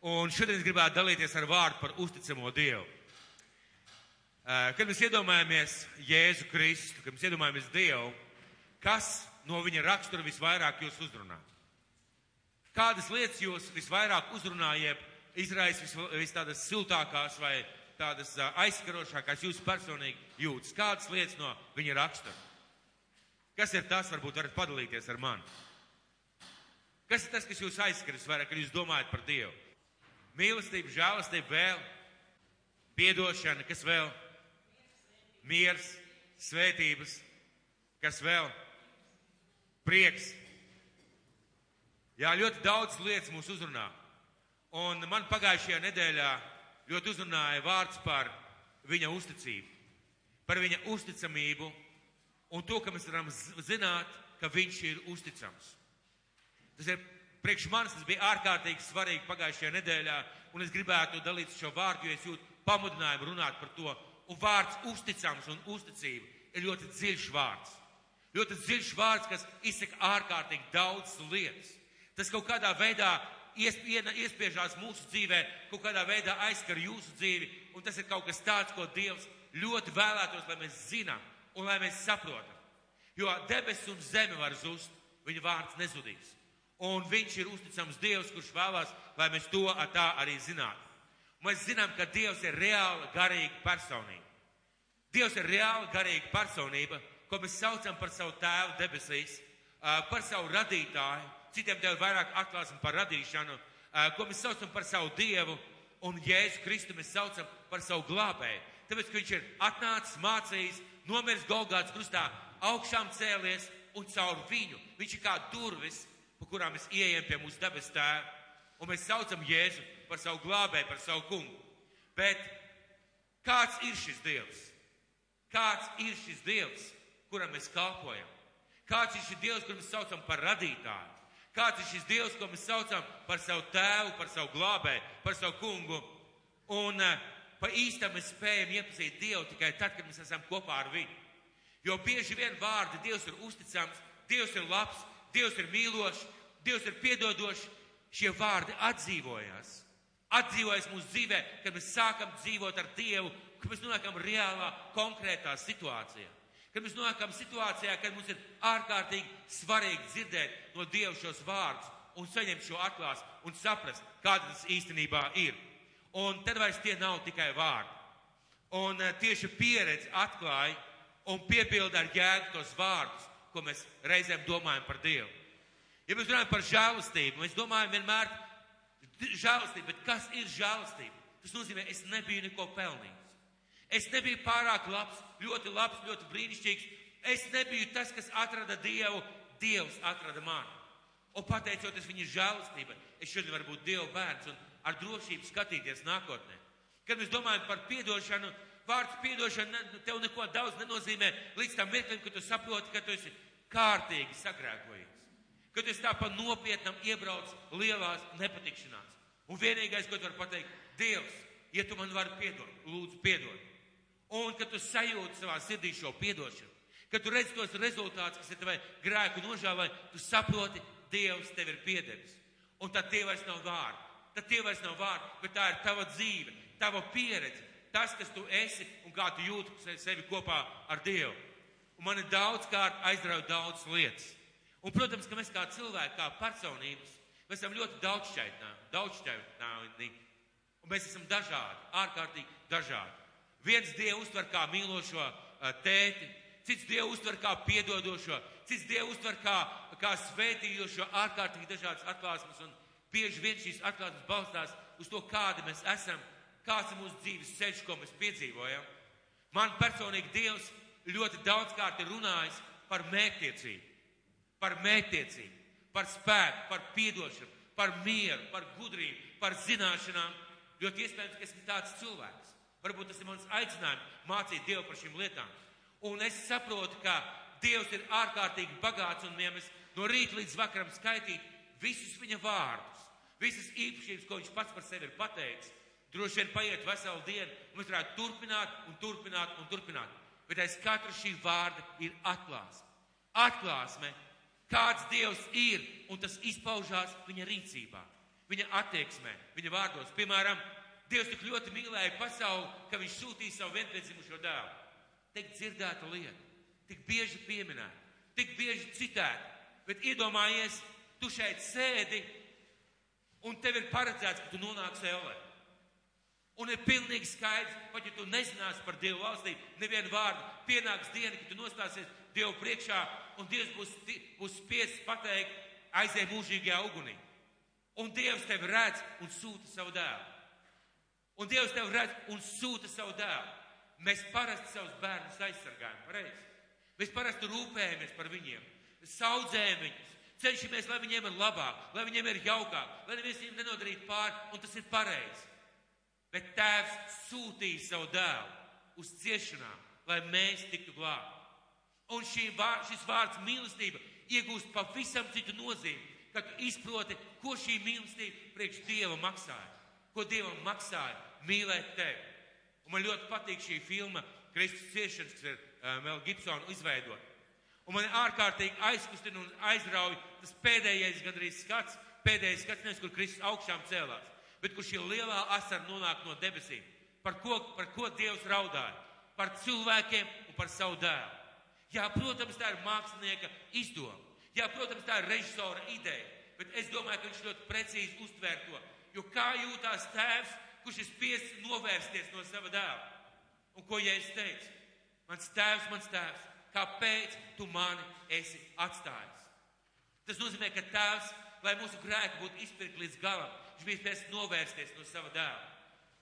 Un šodien es gribētu dalīties ar vārdu par uzticamo Dievu. Eh, Kad mēs iedomājamies Jēzu Kristu, kad mēs iedomājamies Dievu, kas no viņa rakstura visvairāk jūs uzrunā? Kādas lietas jūs visvairāk uzrunājat, izraisa vis, vis tādas siltākās vai tādas ā, aizskarošākās jūs personīgi jūtas? Kādas lietas no viņa rakstura? Kas ir tas, varbūt varat padalīties ar mani? Kas ir tas, kas jūs aizskaras vairāk, kad jūs domājat par Dievu? Mīlestība, žēlastība vēl, piedošana, kas vēl? Miers, svētības, kas vēl? Prieks. Jā, ļoti daudz lietas mūs uzrunā. Un man pagājušajā nedēļā ļoti uzrunāja vārds par viņa uzticību, par viņa uzticamību un to, ka mēs varam zināt, ka viņš ir uzticams. Tas ir priekš manis, tas bija ārkārtīgi svarīgi pagājušajā nedēļā, un es gribētu dalīt šo vārdu, jo es jūtu pamudinājumu runāt par to. Un vārds uzticams un uzticība ir ļoti dziļš vārds. Ļoti dziļš vārds, kas izsaka ārkārtīgi daudz lietas. Tas kaut kādā veidā iespiežās mūsu dzīvē, kaut kādā veidā aizskar jūsu dzīvi, un tas ir kaut kas tāds, ko Dievs ļoti vēlētos, lai mēs zinām un lai mēs saprotam. Jo debesis un zeme var zust, viņa vārds nezudīs. Un viņš ir uzticams Dievs, kurš vēlās, lai mēs to ar tā arī zinātu. Mēs zinām, ka Dievs ir reāla garīga personība. Dievs ir reāla garīga personība, ko mēs saucam par savu tēvu debesīs, par savu radītāju. Citiem Dievam vairāk atklāsim par radīšanu, ko mēs saucam par savu Dievu, un Jēzu Kristu mēs saucam par savu glābēju. Tāpēc, ka viņš ir atnācis, mācījis, nomiris Golgāts krustā, augšām cēlies un caur viņu. Viņš ir kā durvis, pa kurām mēs ieejam pie mūsu debes tēva, un mēs saucam Jēzu par savu glābēju, par savu kungu. Bet kāds ir šis Dievs? Kāds ir šis Dievs, kuram mēs kalpojam? Kāds ir šis Dievs, kuru mēs saucam par radītāju? Kāds ir šis Dievs, ko mēs saucam par savu tēvu, par savu glābēju, par savu kungu? Un uh, pa īstam mēs spējam iepazīt Dievu tikai tad, kad mēs esam kopā ar viņu. Jo bieži vien vārdi Dievs ir uzticams, Dievs ir labs, Dievs ir mīlošs, Dievs ir piedodošs. Šie vārdi atdzīvojās. Atdzīvojas mūsu dzīvē, kad mēs sākam dzīvot ar Dievu, kad mēs nonākam reālā, konkrētā situācijā. Kad mēs nonākam situācijā, kad mums ir ārkārtīgi svarīgi dzirdēt no Dieva šos vārdus un saņemt šo atklāsmu un saprast, kāda tas īstenībā ir. Un tad vairs tie nav tikai vārdi. Un eh, tieši pieredze atklāja un piepilda ar jēgu tos vārdus, ko mēs reizēm domājam par Dievu. Ja mēs runājam par žēlastību, mēs domājam vienmēr žēlastību, bet kas ir žēlastība? Tas nozīmē, es nebiju neko pelnījis. Es nebiju pārāk labs, ļoti labs, ļoti brīnišķīgs. Es nebiju tas, kas atrada Dievu, Dievs atrada mani. Un pateicoties viņa žēlastībai, es šodien varu būt Dieva bērns un ar drošību skatīties nākotnē. Kad mēs domājam par piedošanu, vārds piedošana ne- tev neko daudz nenozīmē līdz tam mirklim, kad tu saproti, ka tu esi kārtīgi sagrēkojies. Kad tu esi tā pa nopietnam iebrauc lielās nepatikšanās. Un vienīgais, ko tu vari pateikt, Dievs, ja tu man vari piedot, lūdzu piedod. Un kad tu sajūti savā sirdī šo piedošanu, kad tu redz tos rezultātus, kas ir tavai grēku nožēlai, tu saproti, Dievs tev ir piedevis. Un tad tie vairs nav vārdi. Tad tie vairs nav vārdi, bet tā ir tava dzīve, tava pieredze, tas, kas tu esi un kā tu jūti se- sevi kopā ar Dievu. Un man ir daudz kārt aizrauja daudz lietas. Un, protams, ka mēs kā cilvēki, kā personības, mēs esam ļoti daudzšķaitnāji. Un mēs esam dažādi, ārkārtīgi dažādi. Viens Dievu uztver kā mīlošo tēti, cits Dievu uztver kā piedodošo, cits Dievu uztver kā, kā svētījošo, ārkārtīgi dažādas atklāsmes. Un bieži vien šīs atklāsmes balstās uz to, kādi mēs esam, kāds ir mūsu dzīves ceļš, ko mēs piedzīvojam. Man personīgi Dievs ļoti daudzkārt ir runājis par mērķtiecību, par mērķtiecību, par spēku, par piedošanu, par mieru, par gudrību, par zināšanām. Ļoti iespējams, ka esmu tāds cilvēks. Varbūt tas ir mans aicinājums mācīt Dievu par šīm lietām. Un es saprotu, ka Dievs ir ārkārtīgi bagāts un ja mēs no rīta līdz vakaram skaitīt visus viņa vārdus, visas īpašības, ko viņš pats par sevi ir pateicis, droši vien paiet veselu dienu, un mēs varētu turpināt un turpināt un turpināt. Bet aiz katra šī vārda ir atklāsme. Atklāsme, kāds Dievs ir, un tas izpaužās viņa rīcībā. viņa attieksmē, viņa vārdos. Piemēram, Dievs tik ļoti mīlēja pasauli, ka viņš sūtīja savu vienpiedzimušo dēlu. Tik dzirdēta lieta, tik bieži pieminēta, tik bieži citēta. Bet iedomājies, tu šeit sēdi un tev ir paredzēts, ka tu nonāksi ellē. Un ir pilnīgi skaidrs, pat ja tu nezināsi par Dievu valstību, nevienu vārdu, pienāks diena, kad tu nostāsies Dievu priekšā, un Dievs būs, būs spiests pateikt, aizej mūžīgajā ugunī. Un Dievs tevi redz un sūta savu dēlu. Un Dievs tev redz un sūta savu dēlu. Mēs parasti savus bērnus aizsargājam, pareizi. Mēs parasti rūpējamies par viņiem, saudzējam viņus, cenšamies, lai viņiem ir labāk, lai viņiem ir jaukāk, lai neviens viņiem nenodarītu pāri, un tas ir pareizi. Bet tēvs sūtīja savu dēlu uz ciešanām, lai mēs tiktu glābti. Un vār, šis vārds mīlestība iegūst pavisam citu nozīmi, kad tu izproti, ko šī mīlestība priekš Dieva maksāja. Ko Dievam maksāja mīlēt tevi. Un man ļoti patīk šī filma Kristus ciešanas, kas ir uh, Mel Gibsona izveidota. Un man ārkārtīgi aizkustina un aizrauja tas pēdējais gandrīz skats, pēdējais skats, nevis kur Kristus augšām cēlās, bet kur šī lielā asara nonāk no debesīm. Par ko, par ko Dievs raudāja? Par cilvēkiem un par savu dēlu. Jā, protams, tā ir mākslinieka izdoma. Jā, protams, tā ir režisora ideja. Bet es domāju, ka viņš ļoti precīzi uztvēr to. Jo kā jūtās tēvs, kurš ir spiests novērsties no sava dēla. Un ko Jēzus teica? Mans tēvs, mans tēvs, kāpēc tu mani esi atstājis? Tas nozīmē, ka tēvs, lai mūsu grēki būtu izpirkti līdz galam, viņš bija spiests novērsties no sava dēla.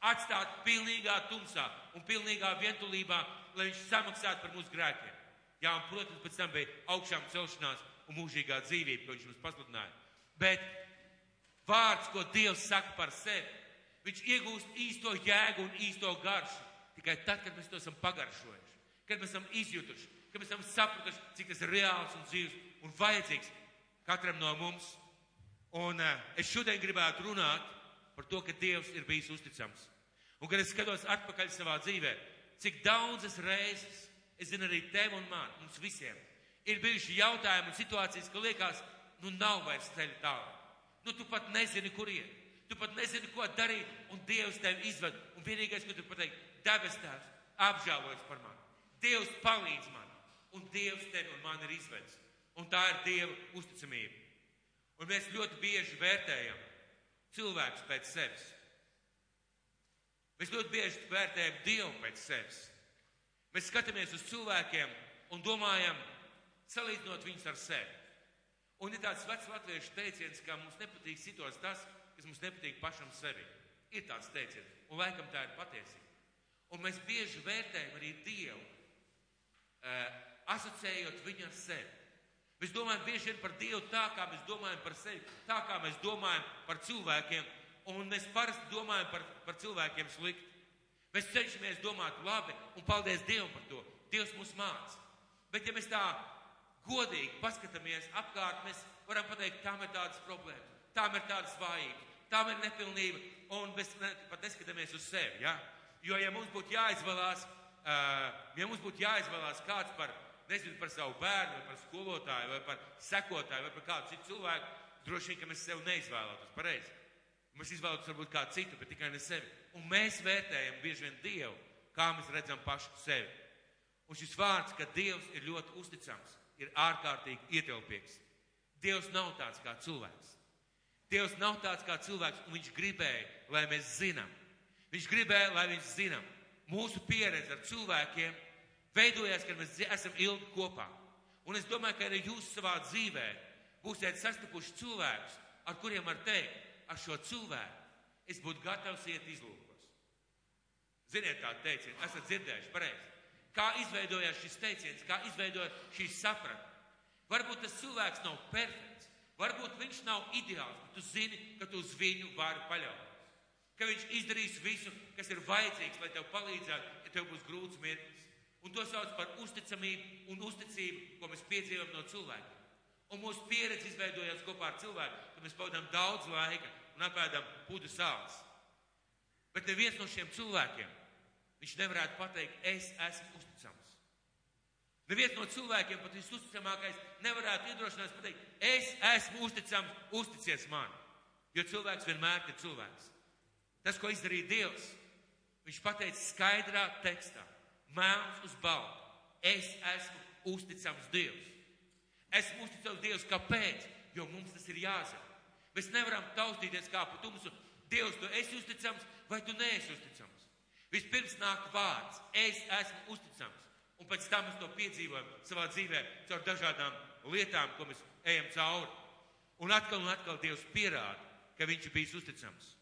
Atstāt pilnīgā tumsā un pilnīgā vientulībā, lai viņš samaksātu par mūsu grēkiem. Jā, un, protams, pēc tam bija augšām celšanās un mūžīgā dzīvība, ko viņš mums pasludināja. Bet vārds, ko Dievs saka par sevi, Viņš iegūst īsto jēgu un īsto garšu tikai tad, kad mēs to esam pagaršojuši, kad mēs esam izjutuši, kad mēs esam sapratuši, cik tas ir reāls un dzīves un vajadzīgs katram no mums. Un uh, es šodien gribētu runāt par to, ka Dievs ir bijis uzticams. Un kad es skatos atpakaļ savā dzīvē, cik daudzas reizes, es zinu arī tev un man, mums visiem, ir bijuši jautājumi un situācijas, ka liekas, nu nav vairs ceļa tālāk. Nu tu pat nezini, kur iet tu pat nezini, ko darīt, un Dievs tevi izved. Un vienīgais, ko tu pateikt, debes tēvs, apžēlojas par mani. Dievs palīdz man, un Dievs tevi un man ir izvedis. Un tā ir Dieva uzticamība. Un mēs ļoti bieži vērtējam cilvēkus pēc sevis. Mēs ļoti bieži vērtējam Dievu pēc sevis. Mēs skatāmies uz cilvēkiem un domājam, salīdzinot viņus ar sevi. Un ir tāds vecs latviešu teiciens, ka mums nepatīk citos tas, kas mums nepatīk pašam sevi. Ir tāds teiciens, un laikam tā ir patiesība. Un mēs bieži vērtējam arī Dievu, uh, asociējot viņu ar sevi. Mēs domājam bieži vien par Dievu tā, kā mēs domājam par sevi, tā kā mēs domājam par cilvēkiem, un mēs parasti domājam par, par cilvēkiem slikti. Mēs cenšamies domāt labi, un paldies Dievam par to. Dievs mūs māca. Bet ja mēs tā godīgi paskatāmies apkārt, mēs varam pateikt, tām ir tādas problēmas, tām ir tādas vājības, tam ir nepilnība, un mēs ne, pat neskatāmies uz sevi. Ja? Jo, ja mums būtu jāizvēlās, uh, ja mums būtu jāizvēlās kāds par, nezinu, par savu bērnu, vai par skolotāju, vai par sekotāju, vai par kādu citu cilvēku, droši vien, ka mēs sevi neizvēlētos pareizi. Mēs izvēlētos varbūt kādu citu, bet tikai ne sevi. Un mēs vērtējam bieži vien Dievu, kā mēs redzam pašu sevi. Un šis vārds, ka Dievs ir ļoti uzticams, ir ārkārtīgi ietilpīgs. Dievs nav tāds kā cilvēks. Dievs nav tāds kā cilvēks, un viņš gribēja, lai mēs zinām. Viņš gribēja, lai mēs zinām. Mūsu pieredze ar cilvēkiem veidojas, kad mēs esam ilgi kopā. Un es domāju, ka arī jūs savā dzīvē būsiet sastapuši cilvēkus, ar kuriem var teikt, ar šo cilvēku es būtu gatavs iet izlūkos. Ziniet, tā teicienu, esat dzirdējuši pareizi. Kā izveidojās šis teiciens, kā izveidojās šī sapratne. Varbūt tas cilvēks nav perfekts. Varbūt viņš nav ideāls, bet tu zini, ka tu uz viņu vari paļauties. Ka viņš izdarīs visu, kas ir vajadzīgs, lai tev palīdzētu, ja tev būs grūts mirklis. Un to sauc par uzticamību un uzticību, ko mēs piedzīvojam no cilvēkiem. Un mūsu pieredze izveidojās kopā ar cilvēku, ka mēs pavadām daudz laika un apēdam pudu sāls. Bet neviens no šiem cilvēkiem viņš nevarētu pateikt, es esmu uzticams. Neviens no cilvēkiem, pat visuzticamākais, nevarētu iedrošināt pateikt, es esmu uzticams, uzticies man. Jo cilvēks vienmēr ir cilvēks. Tas, ko izdarīja Dievs, viņš pateica skaidrā tekstā, mēls uz baltu. Es esmu uzticams Dievs. Esmu uzticams Dievs, kāpēc? Jo mums tas ir jāzina. Mēs nevaram taustīties kā pa tumsu. Dievs, tu esi uzticams vai tu neesi uzticams? Vispirms nāk vārds, es esmu uzticams. Un pēc tam mēs to piedzīvojam savā dzīvē caur dažādām lietām, ko mēs ejam cauri. Un atkal un atkal Dievs pierāda, ka viņš ir bijis uzticams.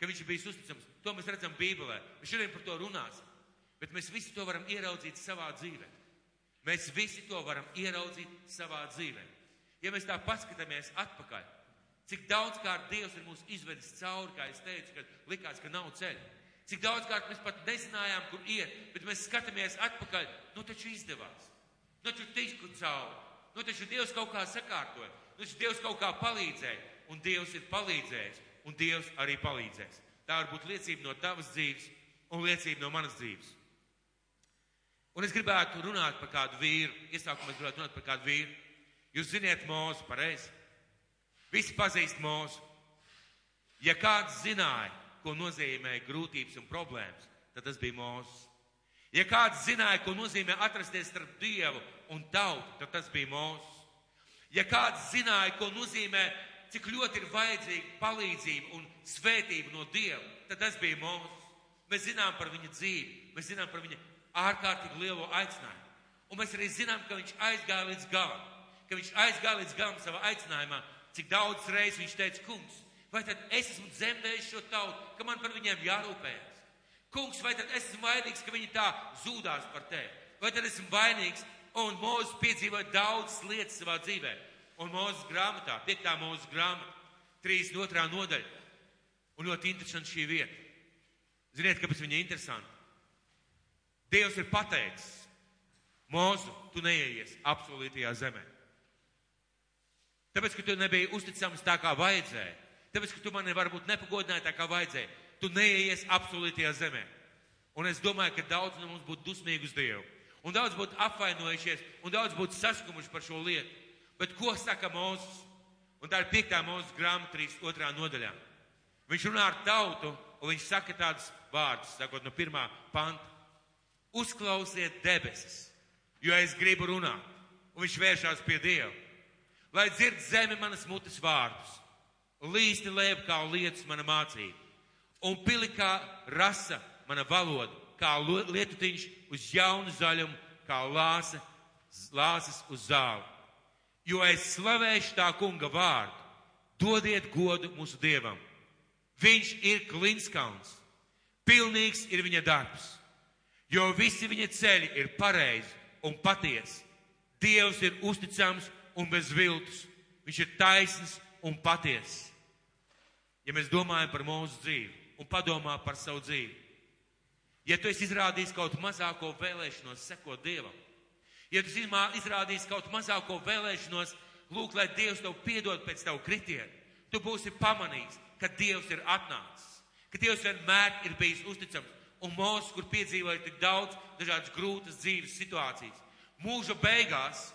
Ka viņš ir bijis uzticams. To mēs redzam Bībelē. Mēs šodien par to runāsim. Bet mēs visi to varam ieraudzīt savā dzīvē. Mēs visi to varam ieraudzīt savā dzīvē. Ja mēs tā paskatāmies atpakaļ, cik daudz kārt Dievs ir mūs izvedis cauri, kā es teicu, kad likās, ka nav ceļa. Cik daudz kārt mēs pat nezinājām, kur iet, bet mēs skatāmies atpakaļ, nu taču izdevās. Nu taču tiku cauri. Nu taču Dievs kaut kā sakārtoja. Nu taču Dievs kaut kā palīdzēja. Un Dievs ir palīdzējis. Un Dievs arī palīdzēs. Tā var būt liecība no tavas dzīves un liecība no manas dzīves. Un es gribētu runāt par kādu vīru. Iesākumā es gribētu runāt par kādu vīru. Jūs ziniet mūzu, pareizi. Visi pazīst mūzu. Ja kāds zināja, ko nozīmē grūtības un problēmas, tad tas bija mūzes. Ja kāds zināja, ko nozīmē atrasties starp Dievu un tautu, tad tas bija mūzes. Ja kāds zināja, ko nozīmē, cik ļoti ir vajadzīga palīdzība un svētība no Dieva, tad tas bija mūzes. Mēs zinām par viņa dzīvi, mēs zinām par viņa ārkārtīgi lielo aicinājumu. Un mēs arī zinām, ka viņš aizgāja līdz galam, ka viņš aizgāja līdz galam savā aicinājumā, cik daudz reizes viņš teica, kungs, vai tad es esmu dzemdējis šo tautu, ka man par viņiem jārūpējas? Kungs, vai tad es esmu vainīgs, ka viņi tā zūdās par tevi? Vai tad esmu vainīgs? Un Mozus piedzīvoja daudz lietas savā dzīvē. Un Mozus grāmatā, piektā Mozus grāmata, 32. nodaļa. Un ļoti interesanti šī vieta. Ziniet, kāpēc viņa ir interesanta? Dievs ir pateicis, Mūzu, tu neieies apsolītajā zemē. Tāpēc, ka tu nebija uzticams tā, kā vajadzēja, tāpēc, ka tu mani varbūt nepagodināji tā, kā vajadzēja, tu neieies apsolītajā zemē. Un es domāju, ka daudz no mums būtu dusmīgi uz Dievu. Un daudz būtu apvainojušies, un daudz būtu saskumuši par šo lietu. Bet ko saka Mūzes? Un tā ir piektā mūzes grāmata, 32. nodaļā. Viņš runā ar tautu, un viņš saka tādus vārdus, sakot no pirmā panta uzklausiet debesis, jo es gribu runāt. Un viņš vēršās pie Dieva. Lai dzird zemi manas mutes vārdus, līsti lēp kā lietas mana mācība, un pili kā rasa mana valoda, kā lietutiņš uz jaunu zaļumu, kā lāse, lāses uz zāli. Jo es slavēšu tā kunga vārdu, dodiet godu mūsu dievam. Viņš ir klinskauns, pilnīgs ir viņa darbs jo visi viņa ceļi ir pareizi un patiesi. Dievs ir uzticams un bez viltus. Viņš ir taisns un patiesis. Ja mēs domājam par mūsu dzīvi un padomā par savu dzīvi, ja tu esi izrādījis kaut mazāko vēlēšanos sekot Dievam, ja tu izrādījis kaut mazāko vēlēšanos lūk, lai Dievs tev piedod pēc tavu kritienu, tu būsi pamanījis, ka Dievs ir atnācis, ka Dievs vienmēr ir bijis uzticams un mūzis, kur piedzīvoja tik daudz dažādas grūtas dzīves situācijas. Mūža beigās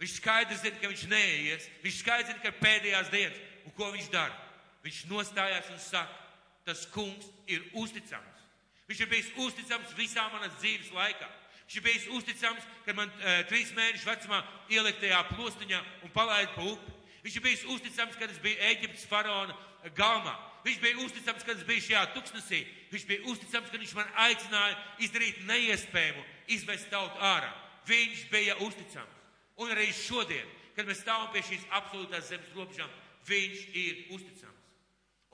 viņš skaidri zina, ka viņš neies, viņš skaidri zina, ka ir pēdējās dienas, un ko viņš dara? Viņš nostājās un saka, tas kungs ir uzticams. Viņš ir bijis uzticams visā manas dzīves laikā. Viņš ir bijis uzticams, kad man e, trīs mēnešu vecumā ielikt tajā plostiņā un palaid pa upi. Viņš ir bijis uzticams, kad es biju Eģiptes faraona galmā. Viņš bija uzticams, kad es biju šajā tuksnesī. Viņš bija uzticams, kad viņš man aicināja izdarīt neiespējamu, izvest tautu ārā. Viņš bija uzticams. Un arī šodien, kad mēs stāvam pie šīs absolūtās zemes robežām, viņš ir uzticams.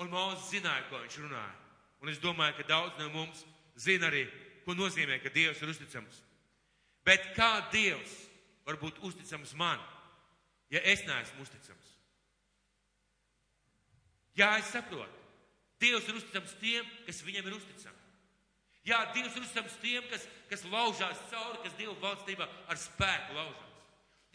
Un Mozus zināja, ko viņš runāja. Un es domāju, ka daudz no mums zina arī, ko nozīmē, ka Dievs ir uzticams. Bet kā Dievs var būt uzticams man, ja es neesmu uzticams? Jā, es saprotu. Dievs ir uzticams tiem, kas viņam ir uzticami. Jā, Dievs ir uzticams tiem, kas, kas laužās cauri, kas Dieva valstībā ar spēku laužās.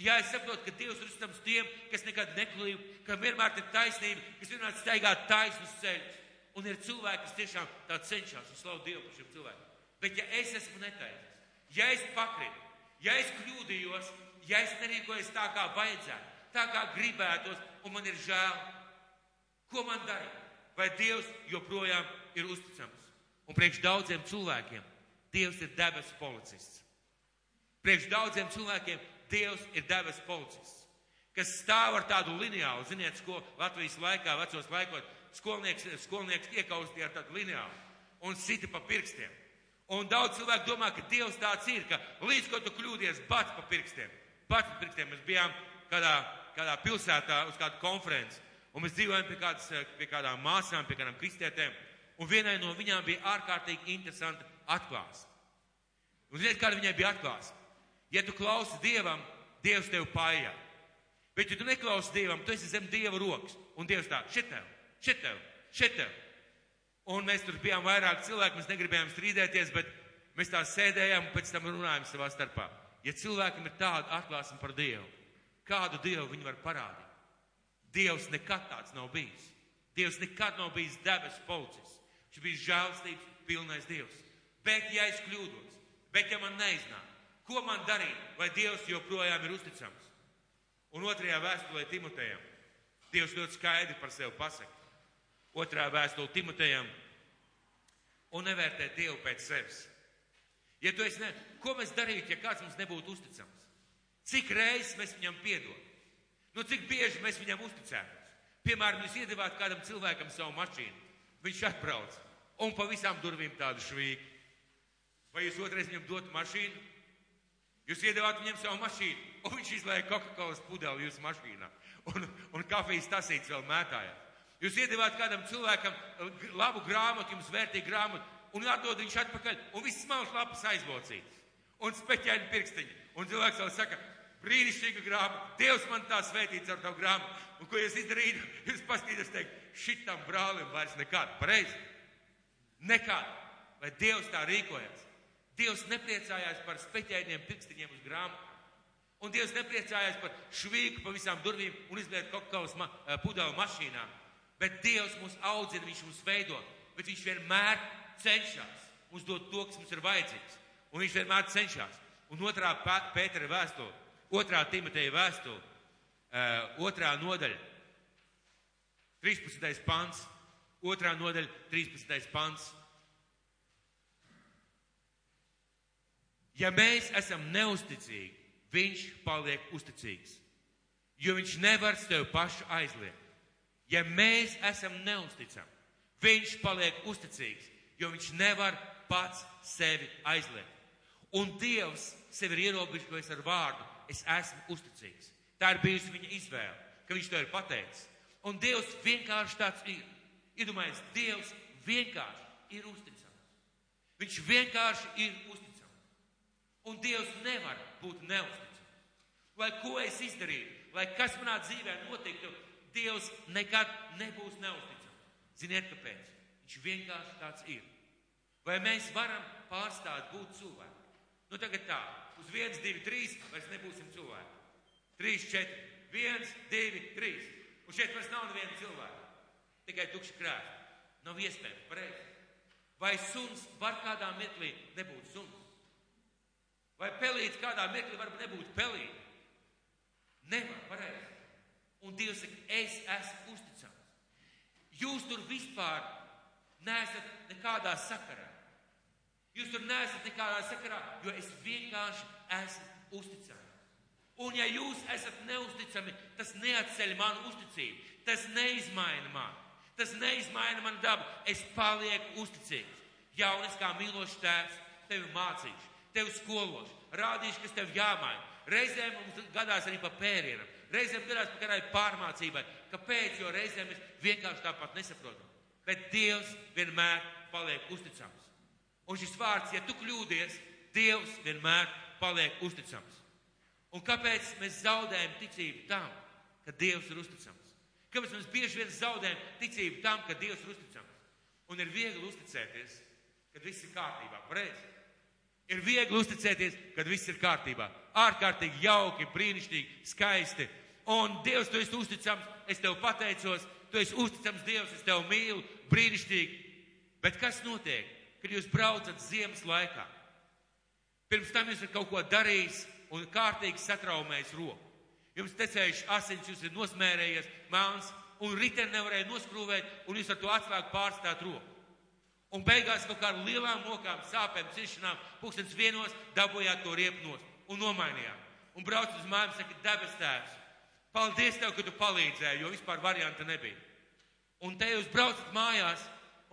Jā, es saprotu, ka Dievs ir uzticams tiem, kas nekad neklīv, ka vienmēr ir taisnība, kas vienmēr staigā taisnus ceļus. Un ir cilvēki, kas tiešām tā cenšas un slavu Dievu par šiem cilvēkiem. Bet ja es esmu netaisnīgs, ja es pakritu, ja es kļūdījos, ja es nerīkojos tā, kā vajadzētu, tā kā gribētos, un man ir žēl, Ko man darīt? Vai Dievs joprojām ir uzticams? Un priekš daudziem cilvēkiem Dievs ir debesu policists. Priekš daudziem cilvēkiem Dievs ir debesu policists, kas stāv ar tādu lineālu, ziniet, ko Latvijas laikā, vecos laikos, skolnieks, skolnieks iekaustīja ar tādu lineālu un sita pa pirkstiem. Un daudz cilvēku domā, ka Dievs tāds ir, ka līdz ko tu kļūdies, bats pa pirkstiem. Bats pa pirkstiem. Mēs bijām kādā, kādā pilsētā uz kādu konferenci, un mēs dzīvojam pie, kādas, pie kādām māsām, pie kādām kristietēm, un vienai no viņām bija ārkārtīgi interesanta atklāsme. Un ziniet, kāda viņai bija atklāsme? Ja tu klausi Dievam, Dievs tevi pājā. Bet, ja tu neklausi Dievam, tu esi zem Dieva rokas. Un Dievs tā, šitev, šitev, šitev. Un mēs tur bijām vairāk cilvēki, mēs negribējām strīdēties, bet mēs tā sēdējām un pēc tam runājām savā starpā. Ja cilvēkam ir tāda atklāsme par Dievu, kādu Dievu viņi var parādīt? Dievs nekad tāds nav bijis. Dievs nekad nav bijis debesu policists. Viņš bija žēlstības pilnais Dievs. Bet, ja es kļūdos, bet ja man neiznāk, ko man darīt, vai Dievs joprojām ir uzticams? Un otrajā vēstulē Timotejam Dievs ļoti skaidri par sevi pasaka otrā vēstule Timotejam, un nevērtēt Dievu pēc sevis. Ja tu esi ne, ko mēs darītu, ja kāds mums nebūtu uzticams? Cik reizes mēs viņam piedod? Nu, cik bieži mēs viņam uzticētos? Piemēram, jūs iedevāt kādam cilvēkam savu mašīnu, viņš atbrauc un pa visām durvīm tādu švīku. Vai jūs otrais viņam dotu mašīnu? Jūs iedevāt viņam savu mašīnu, un viņš izlēja Coca-Cola pudeli jūsu mašīnā, un, un kafijas tasīts vēl mētājās. Jūs iedevāt kādam cilvēkam eh, labu grāmatu, jums vērtīgu grāmatu, un atdod viņš atpakaļ, un viss smalks lapas aizlocīts, un speķēni pirkstiņi. Un cilvēks vēl saka, brīnišķīga grāmata, Dievs man tā svētīts ar tavu grāmatu. Un ko jūs izdarījāt? Jūs paskatīties teikt, šitam brālim vairs nekāda, pareizi? Nekāda. Vai Dievs tā rīkojas? Dievs nepriecājās par speķēniem pirkstiņiem uz grāmatu. Un Dievs nepriecājās par švīku pa visām durvīm un izliet kokaulas ma eh, pudelu mašīnām. Bet Dievs mūs audzina, Viņš mūs veido, bet Viņš vienmēr cenšas mums dot to, kas mums ir vajadzīgs. Un Viņš vienmēr cenšas. Un otrā Pētera vēstule, otrā Timoteja vēstule, uh, otrā nodaļa, 13. pants, otrā nodaļa, 13. pants. Ja mēs esam neusticīgi, viņš paliek uzticīgs, jo viņš nevar sev pašu aizliegt. Ja mēs esam neusticami, viņš paliek uzticīgs, jo viņš nevar pats sevi aizliegt. Un Dievs sevi ir ierobežojis ar vārdu: Es esmu uzticīgs. Tā ir bijusi viņa izvēle, ka viņš to ir pateicis. Un Dievs vienkārši tāds ir. Iedomājieties, Dievs vienkārši ir uzticams. Viņš vienkārši ir uzticams. Un Dievs nevar būt neusticams. Lai ko es izdarītu, lai kas manā dzīvē notiktu, Dievs nekad nebūs neusticams. Ziniet, kāpēc? Viņš vienkārši tāds ir. Vai mēs varam pārstāt būt cilvēki? Nu tagad tā, uz viens, divi, trīs vairs nebūsim cilvēki. Trīs, četri, viens, divi, trīs. Un šeit vairs nav neviena cilvēka. Tikai tukši krēsli. Nav iespējams, pareizi. Vai suns var kādā mirklī nebūt suns? Vai pelīts kādā mirklī var nebūt pelīts? Nevar, pareizi. Un Dievs saka, es esmu uzticams. Jūs tur vispār neesat nekādā sakarā. Jūs tur neesat nekādā sakarā, jo es vienkārši esmu uzticams. Un ja jūs esat neusticami, tas neatceļ manu uzticību. Tas neizmaina mani. Tas neizmaina manu dabu. Es palieku uzticīgs. Jā, un es kā mīlošs tēvs tevi mācīšu, tevi skološu, rādīšu, kas tev jāmaina. Reizēm mums gadās arī pa pērienam. Reizēm gadās par kādai pārmācībai. Kāpēc? Jo reizēm mēs vienkārši tāpat nesaprotam. Bet Dievs vienmēr paliek uzticams. Un šis vārds, ja tu kļūdies, Dievs vienmēr paliek uzticams. Un kāpēc mēs zaudējam ticību tam, ka Dievs ir uzticams? Kāpēc mēs bieži vien zaudējam ticību tam, ka Dievs ir uzticams? Un ir viegli uzticēties, kad viss ir kārtībā. Pareizi. Ir viegli uzticēties, kad viss ir kārtībā. Ārkārtīgi jauki, brīnišķīgi, skaisti. Un Dievs, tu esi uzticams, es tev pateicos, tu esi uzticams Dievs, es tev mīlu, brīnišķīgi. Bet kas notiek, kad jūs braucat ziemas laikā? Pirms tam jūs esat kaut ko darījis un kārtīgi satraumējis roku. Jums tecējuši asins, jūs esat nosmērējies, māns, un riteni nevarēja noskrūvēt, un jūs ar to atslēgu pārstāt roku. Un beigās kaut kādām lielām mokām, sāpēm, cišanām, pūkstens vienos dabūjāt to riepnos un nomainījāt. Un brauc uz mājām, saka, debes tēvs, paldies tev, ka tu palīdzēji, jo vispār varianta nebija. Un te jūs braucat mājās,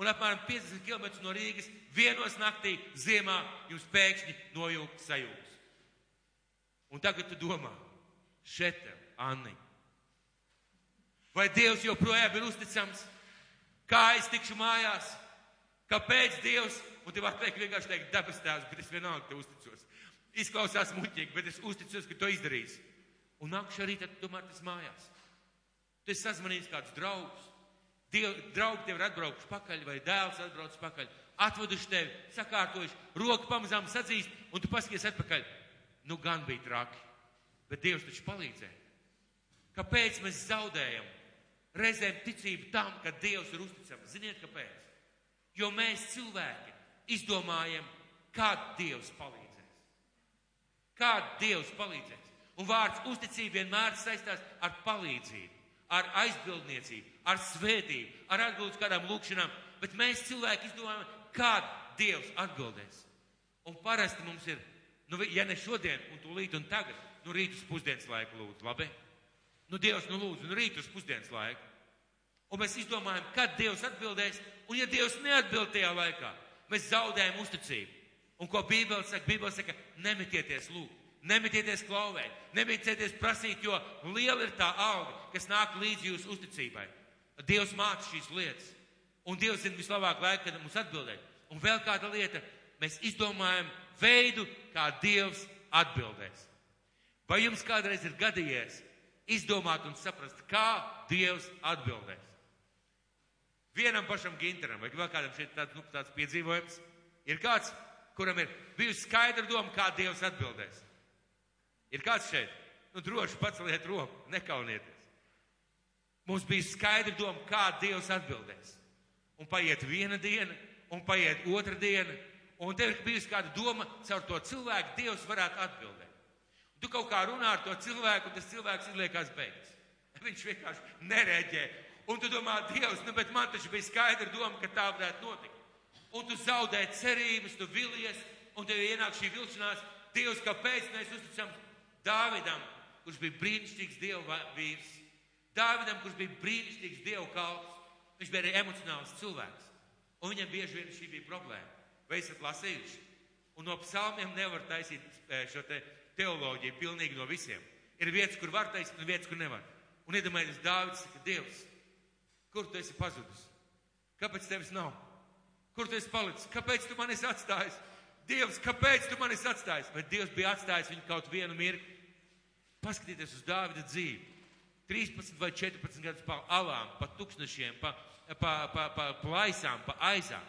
un apmēram 50 km no Rīgas vienos naktī ziemā jums pēkšņi nojūgt sajūtas. Un tagad tu domā, šeit Anni, vai Dievs joprojām ir uzticams? Kā es tikšu mājās? Kāpēc Dievs? Un tev teikt, vienkārši teikt, debes tēvs, bet es vienalga te uzticos. Izklausās muļķīgi, bet es uzticos, ka to izdarīs. Un nākšu arī tad tomēr tas mājās. Tu esi sazvanījis kādus draugus. Diev, draugi tev ir atbraukuši pakaļ, vai dēls atbrauc pakaļ, atveduši tevi, sakārtojuši, roku pamazām sadzīst, un tu paskaties atpakaļ. Nu, gan bija traki, bet Dievs taču palīdzēja. Kāpēc mēs zaudējam reizēm ticību tam, ka Dievs ir uzticams? Ziniet, kāpēc? Jo mēs cilvēki izdomājam, kā Dievs palīdzēs. Kā Dievs palīdzēs. Un vārds uzticība vienmēr saistās ar palīdzību, ar aizbildniecību, ar svētību, ar atbildes kādām lūkšanām, bet mēs cilvēki izdomājam, kā Dievs atbildēs. Un parasti mums ir, nu, ja ne šodien, un tūlīt un tagad, nu, rīt uz pusdienas laiku lūdzu, labi? Nu, Dievs, nu, lūdzu, nu, rīt uz pusdienas laiku. Un mēs izdomājam, kad Dievs atbildēs, un ja Dievs neatbild tajā laikā, mēs zaudējam uzticību. Un ko Bībele saka? Bībele saka, nemetieties lūgt. Nemetieties klauvēt, nemetieties prasīt, jo liela ir tā auga, kas nāk līdz jūsu uzticībai. Dievs māca šīs lietas. Un Dievs zina vislabāk laiku, kad mums atbildēt. Un vēl kāda lieta, mēs izdomājam veidu, kā Dievs atbildēs. Vai jums kādreiz ir gadījies izdomāt un saprast, kā Dievs atbildēs? Vienam pašam ginteram, vai vēl kādam šeit tāds, nu, tāds piedzīvojums, ir kāds, kuram ir bijusi skaidra doma, kā Dievs atbildēs. Ir kāds šeit? Nu, droši paceliet roku, nekaunieties. Mums bija skaidra doma, kā Dievs atbildēs. Un paiet viena diena, un paiet otra diena, un tev ir bijusi kāda doma, caur to cilvēku Dievs varētu atbildēt. Un tu kaut kā runā ar to cilvēku, un tas cilvēks izliekās beigas. Viņš vienkārši nereģē. Un tu domā, Dievs, nu, bet man taču bija skaidra doma, ka tā varētu notikt. Un tu zaudē cerības, tu vilies, un tev ienāk šī vilšanās. Dievs, kāpēc mēs uzticam Dāvidam, kurš bija brīnišķīgs Dieva vīrs? Dāvidam, kurš bija brīnišķīgs Dieva kalps, viņš bija arī emocionāls cilvēks. Un viņam bieži vien šī bija problēma. Vai esat lasījuši? Un no psalmiem nevar taisīt e, šo te teoloģiju pilnīgi no visiem. Ir vietas, kur var taisīt, un vietas, kur nevar. Un iedomājieties, Dāvids saka, Dievs, kur tu esi pazudis? Kāpēc tevis nav? Kur tu esi palicis? Kāpēc tu mani esi atstājis? Dievs, kāpēc tu mani esi atstājis? Vai Dievs bija atstājis viņu kaut vienu mirkli? Paskatieties uz Dāvida dzīvi. 13 vai 14 gadus pa alām, pa tūkstošiem, pa, pa, pa, pa plaisām, pa aizām.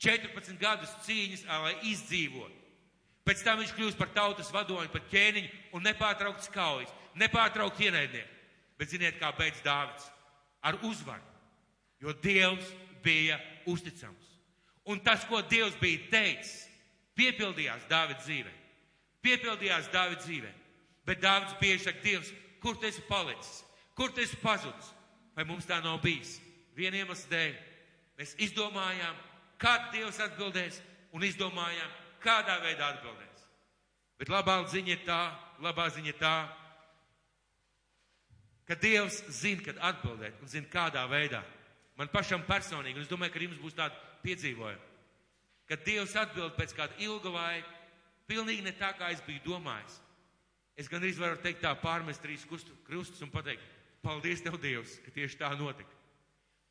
14 gadus cīņas, lai izdzīvotu. Pēc tam viņš kļūst par tautas vadoni, par ķēniņu un nepārtraukts kaujas, nepārtraukt ienaidnieku. Bet ziniet, kā beidz Dāvids? Ar uzvaru. Jo Dievs bija uzticams. Un tas, ko Dievs bija teicis, piepildījās Dāvidas dzīvē. Piepildījās Dāvidas dzīvē. Bet Dāvids bieži saka, Dievs, kur tu esi palicis? Kur tu esi pazudis? Vai mums tā nav bijis? Viena iemesla dēļ. Mēs izdomājām, kad Dievs atbildēs, un izdomājām, kādā veidā atbildēs. Bet labā ziņa ir tā, labā ziņa ir tā, ka Dievs zina, kad atbildēt, un zina, kādā veidā. Man pašam personīgi, un es domāju, ka jums būs tāda piedzīvojuma, kad Dievs atbild pēc kāda ilga laika, pilnīgi ne tā, kā es biju domājis. Es gan arī varu teikt tā, pārmest trīs krustus un pateikt, paldies Tev, Dievs, ka tieši tā notika.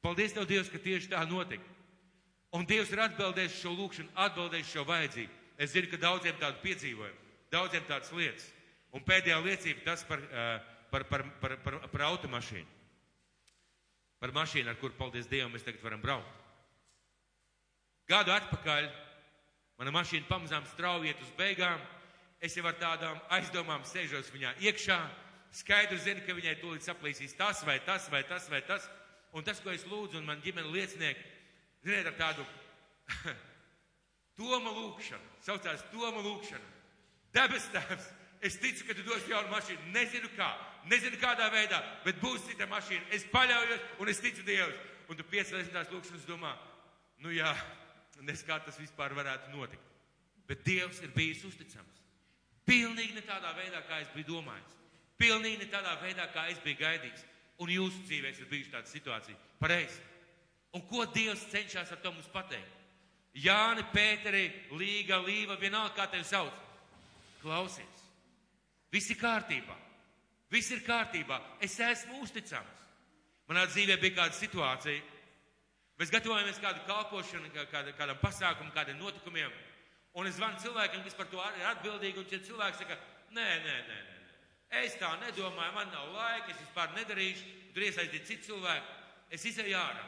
Paldies Tev, Dievs, ka tieši tā notika. Un Dievs ir atbildējis šo lūkšanu, atbildējis šo vajadzību. Es zinu, ka daudziem tādu piedzīvojumu, daudziem tādas lietas. Un pēdējā liecība tas par, par, par, par, par, par automašīnu. Par mašīnu, ar kuru, paldies Dievam, mēs tagad varam braukt. Gadu atpakaļ mana mašīna pamazām strauji iet uz beigām. Es jau ar tādām aizdomām sēžos viņā iekšā. Skaidri zinu, ka viņai tūlīt saplīsīs tas vai tas vai tas vai tas. Un tas, ko es lūdzu, un man ģimene liecinieki, ziniet, ar tādu Toma lūkšanu, saucās Toma lūkšana. Debes tēvs, es ticu, ka tu dos jaunu mašīnu. Nezinu kā, nezinu kādā veidā, bet būs cita mašīna. Es paļaujos un es ticu Dievam. Un tu piecēlies tās lūkšanas domā, nu jā, nes kā tas vispār varētu notikt. Bet Dievs ir bijis uzticams. Pilnīgi ne tādā veidā, kā es biju domājis. Pilnīgi ne tādā veidā, kā es biju gaidījis. Un jūsu dzīvēs ir bijusi tāda situācija. Pareizi. Un ko Dievs cenšas ar to mums pateikt? Jāni, Pēteri, Līga, Līva, vienalga kā tevi sauc. Klausies. Viss ir kārtībā. Viss ir kārtībā. Es esmu uzticams. Manā dzīvē bija kāda situācija. Mēs gatavojamies kādu kalpošanu, kāda, kādam pasākumam, kādiem notikumiem. Un es zvanu cilvēkiem, kas par to ir atbildīgi, un šie cilvēki saka, nē, nē, nē, nē. Es tā nedomāju, man nav laika, es vispār nedarīšu, tur iesaistīt citu cilvēku. Es izēju ārā.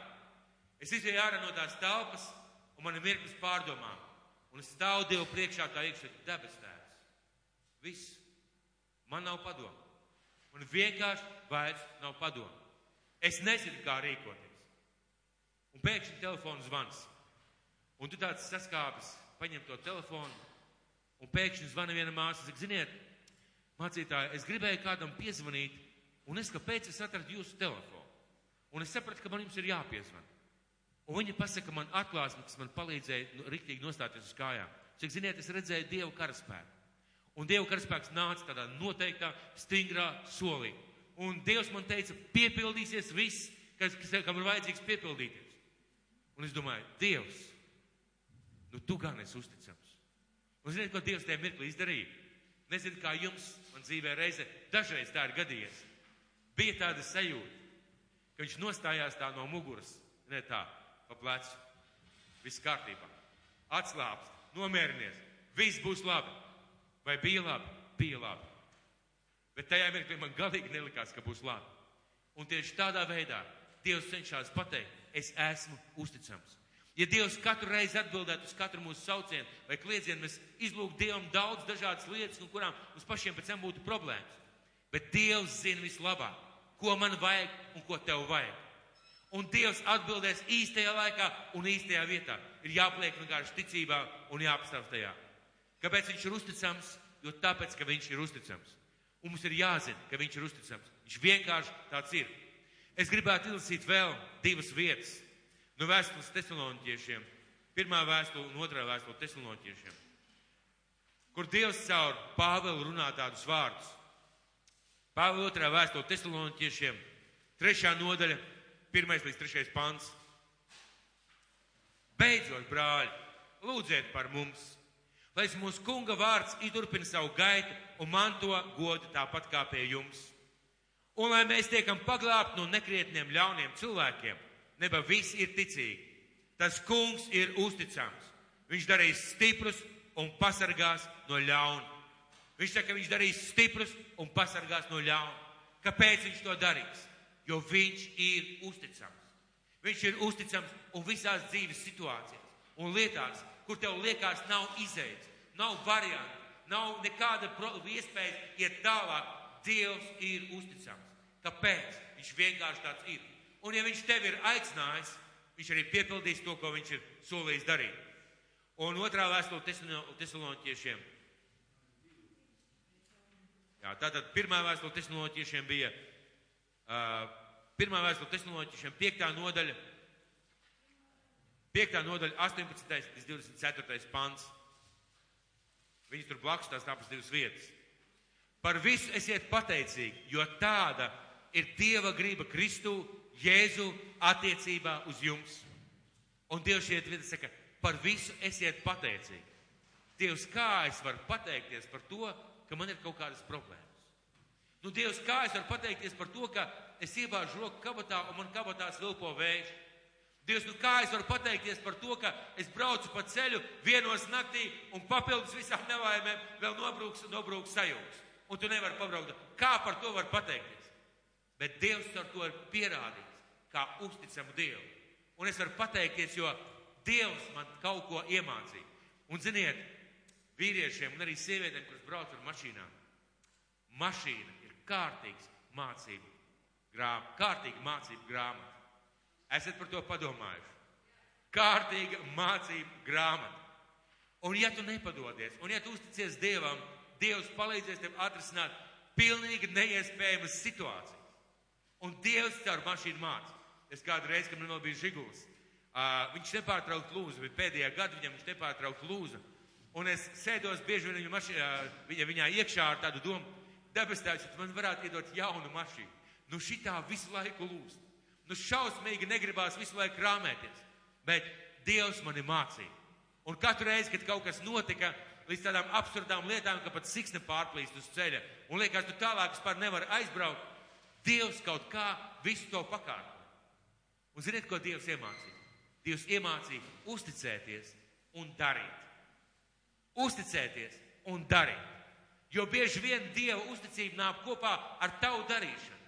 Es izēju ārā no tās telpas, un man ir mirklis pārdomām. Un es stāvu Dievu priekšā tā iekšā debes tēvs. Viss. Man nav padomu. Man vienkārši vairs nav padomu. Es nezinu, kā rīkoties. Un pēkšņi telefons zvans. Un tu tāds saskāpis paņem to telefonu, un pēkšņi zvana viena māsa, saka, ziniet, mācītāji, es gribēju kādam piezvanīt, un es kāpēc es atradu jūsu telefonu. Un es sapratu, ka man jums ir jāpiezvan. Un viņa pasaka man atklāsmi, kas man palīdzēja nu, riktīgi nostāties uz kājām. Cik ziniet, es redzēju Dievu karaspēku. Un Dieva karaspēks nāca tādā noteiktā, stingrā solī. Un Dievs man teica, piepildīsies viss, kas, kas, kam ir vajadzīgs piepildīties. Un es domāju, Dievs, nu tu gan esi uzticams. Un ziniet, ko Dievs tajā mirklī izdarīja? Nezinu, kā jums, man dzīvē reize, dažreiz tā ir gadījies. Bija tāda sajūta, ka viņš nostājās tā no muguras, ne tā, pa plecu. Viss kārtībā. Atslābst, nomierinies, viss būs labi. Vai bija labi? Bija labi. Bet tajā mirklī man galīgi nelikās, ka būs labi. Un tieši tādā veidā Dievs cenšas pateikt, es esmu uzticams. Ja Dievs katru reizi atbildētu uz katru mūsu saucienu vai kliedzienu, mēs izlūgtu Dievam daudz dažādas lietas, no kurām mums pašiem pēc tam būtu problēmas. Bet Dievs zina vislabāk, ko man vajag un ko tev vajag. Un Dievs atbildēs īstajā laikā un īstajā vietā. Ir jāpliek vienkārši ticībā un jāapstāv tajā. Kāpēc viņš ir uzticams? Jo tāpēc, ka viņš ir uzticams. Un mums ir jāzina, ka viņš ir uzticams. Viņš vienkārši tāds ir. Es gribētu izlasīt vēl divas vietas No vēstules tesaloniķiešiem, pirmā vēstule un otrā vēstule tesaloniķiešiem, kur Dievs caur Pāvelu runā tādus vārdus. Pāvela otrā vēstule tesaloniķiešiem, trešā nodaļa, pirmais līdz trešais pants. Beidzot, brāļi, lūdziet par mums, lai mūsu kunga vārds iturpina savu gaitu un manto godu tāpat kā pie jums. Un lai mēs tiekam paglābti no nekrietniem ļauniem cilvēkiem neba visi ir ticīgi. Tas kungs ir uzticams. Viņš darīs stiprus un pasargās no ļauna. Viņš saka, ka viņš darīs stiprus un pasargās no ļauna. Kāpēc viņš to darīs? Jo viņš ir uzticams. Viņš ir uzticams un visās dzīves situācijās un lietās, kur tev liekas nav izējas, nav variantu, nav nekāda iespēja iet tālāk. Dievs ir uzticams. Kāpēc? Viņš vienkārši tāds ir. Un ja viņš tevi ir aicinājis, viņš arī piepildīs to, ko viņš ir solījis darīt. Un otrā vēstule tesaloniķiešiem. Jā, tātad pirmā vēstule tesaloniķiešiem bija, uh, pirmā vēstule tesaloniķiešiem piektā nodaļa, piektā nodaļa 18. līdz 24. pants. Viņi tur blakus tās tāpas divas vietas. Par visu esiet pateicīgi, jo tāda ir Dieva griba Kristū Jēzu attiecībā uz jums. Un Dievs šeit vieta saka, par visu esiet pateicīgi. Dievs, kā es varu pateikties par to, ka man ir kaut kādas problēmas? Nu, Dievs, kā es varu pateikties par to, ka es iebāžu roku kabatā un man kabatās vilpo vējš? Dievs, nu kā es varu pateikties par to, ka es braucu pa ceļu vienos naktī un papildus visām nelaimēm vēl nobrūks, nobrūks sajūgs. Un tu nevari pabraukt. Kā par to var pateikties? Bet Dievs ar to ir pierādījis, kā uzticamu Dievu. Un es varu pateikties, jo Dievs man kaut ko iemācīja. Un ziniet, vīriešiem un arī sievietēm, kuras brauc ar mašīnām, mašīna ir kārtīgs mācību grāmata, kārtīga mācību grāmata. Esat par to padomājuši? Kārtīga mācību grāmata. Un ja tu nepadodies, un ja tu uzticies Dievam, Dievs palīdzēs tev atrisināt pilnīgi neiespējamas situācijas. Un Dievs caur mašīnu māca. Es kādu reizi, kad man vēl bija žiguls, uh, viņš nepārtraukti lūza, bet pēdējā gada viņam viņš nepārtraukti lūza. Un es sēdos bieži vien viņa, mašīnā, viņa, viņā iekšā ar tādu domu, debes tēvs, man varētu iedot jaunu mašīnu. Nu šitā visu laiku lūst. Nu šausmīgi negribās visu laiku krāmēties. Bet Dievs mani mācīja. Un katru reizi, kad kaut kas notika, līdz tādām absurdām lietām, ka pat siksna pārplīst uz ceļa, un liekas, tu tālāk vispār nevar aizbraukt, Dievs kaut kā visu to pakārto. Un ziniet, ko Dievs iemācīja? Dievs iemācīja uzticēties un darīt. Uzticēties un darīt. Jo bieži vien Dieva uzticība nāk kopā ar tavu darīšanu.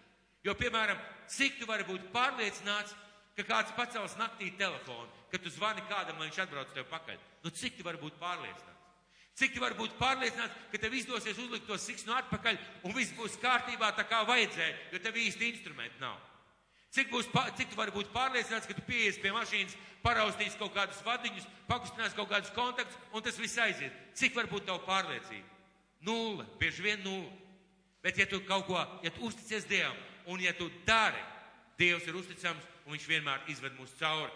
Jo, piemēram, cik tu vari būt pārliecināts, ka kāds pacels naktī telefonu, ka tu zvani kādam, lai viņš atbrauc tev pakaļ. Nu, cik tu vari būt pārliecināts? Cik tu vari būt pārliecināts, ka tev izdosies uzlikt to siksnu atpakaļ un viss būs kārtībā tā kā vajadzēja, jo tev īsti instrumenti nav. Cik, būs, cik tu vari būt pārliecināts, ka tu pieies pie mašīnas, paraustīs kaut kādus vadiņus, pakustinās kaut kādus kontaktus un tas viss aiziet. Cik var būt tavu pārliecība? Nulle, bieži vien nulle. Bet ja tu kaut ko, ja tu uzticies Dievam un ja tu dari, Dievs ir uzticams un viņš vienmēr izved mūs cauri.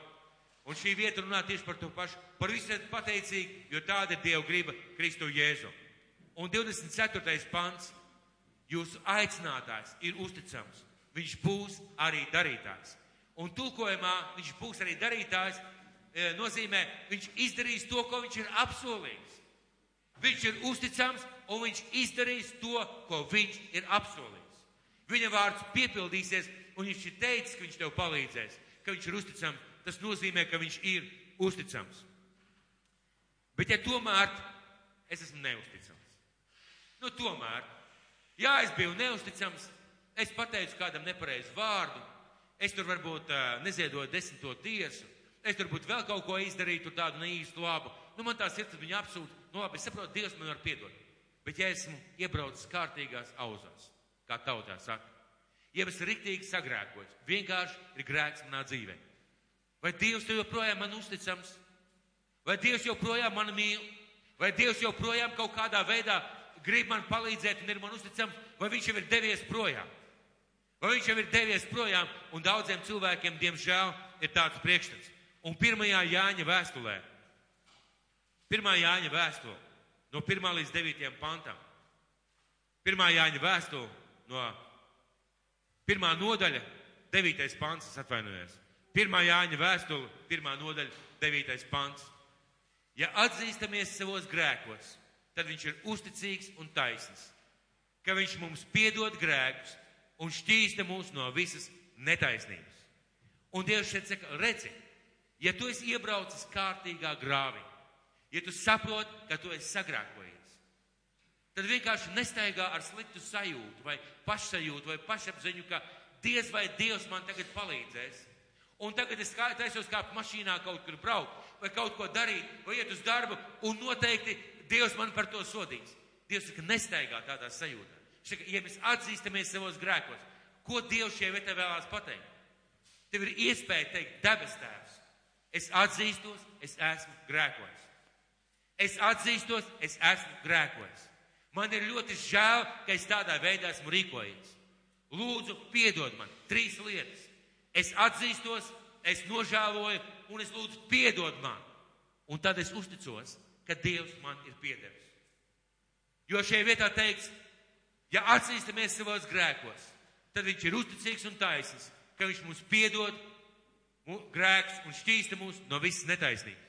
Un šī vieta runā tieši par to pašu, par visu pateicīgi, jo tāda ir Dieva griba Kristu Jēzu. Un 24. pants, jūsu aicinātājs ir uzticams, viņš būs arī darītājs. Un tulkojumā viņš būs arī darītājs, e, nozīmē, viņš izdarīs to, ko viņš ir apsolījis. Viņš ir uzticams un viņš izdarīs to, ko viņš ir apsolījis. Viņa vārds piepildīsies, un viņš ir teicis, ka viņš tev palīdzēs, ka viņš ir uzticams. Tas nozīmē, ka viņš ir uzticams. Bet ja tomēr es esmu neusticams, nu tomēr, jā, es biju neusticams, es pateicu kādam nepareizu vārdu, es tur varbūt neziedoju desmito tiesu, es tur būtu vēl kaut ko izdarītu tādu neīstu labu, nu man tā sirds viņa apsūta, nu labi, es saprotu, Dievs man var piedot. Bet ja esmu iebraucis kārtīgās auzās, kā tautā saka, ja es riktīgi sagrēkoju, vienkārši ir grēks manā dzīvē. Vai Dievs joprojām man uzticams? Vai Dievs joprojām man mīl? Vai Dievs joprojām kaut kādā veidā grib man palīdzēt un ir man uzticams? Vai viņš jau ir devies projām? Vai viņš jau ir devies projām? Un daudziem cilvēkiem, diemžēl, ir tāds priekšstats. Un pirmajā Jāņa vēstulē, pirmā Jāņa vēstule, no 1 līdz 9 pantam, pirmā Jāņa vēstule no Pirmā nodaļa, devītais pants, es atvainojos. Pirmā Jāņa vēstule, pirmā nodaļa, devītais pants. Ja atzīstamies savos grēkos, tad viņš ir uzticīgs un taisns, ka viņš mums piedod grēkus un šķīsta mūs no visas netaisnības. Un Dievs šeit saka, redzi, ja tu esi iebraucis kārtīgā grāvī, ja tu saproti, ka tu esi sagrēkojies, tad vienkārši nestaigā ar sliktu sajūtu vai pašsajūtu vai pašapziņu, ka diez vai Dievs man tagad palīdzēs. Un tagad es taisos kāpt mašīnā kaut kur braukt vai kaut ko darīt vai iet uz darbu un noteikti Dievs man par to sodīs. Dievs saka, nestaigā tādā sajūtā. Saka, ja mēs atzīstamies savos grēkos, ko Dievs šajā vietā vēlās pateikt? Tev ir iespēja teikt, debes tēvs, es atzīstos, es esmu grēkojis. Es atzīstos, es esmu grēkojis. Man ir ļoti žēl, ka es tādā veidā esmu rīkojies. Lūdzu, piedod man trīs lietas. Es atzīstos, es nožēloju, un es lūdzu, piedod man. Un tad es uzticos, ka Dievs man ir piedevis. Jo šajā vietā teiks, ja atzīstamies savos grēkos, tad viņš ir uzticīgs un taisnīgs, ka viņš mums piedod grēkus un šķīsta mūs no visas netaisnības.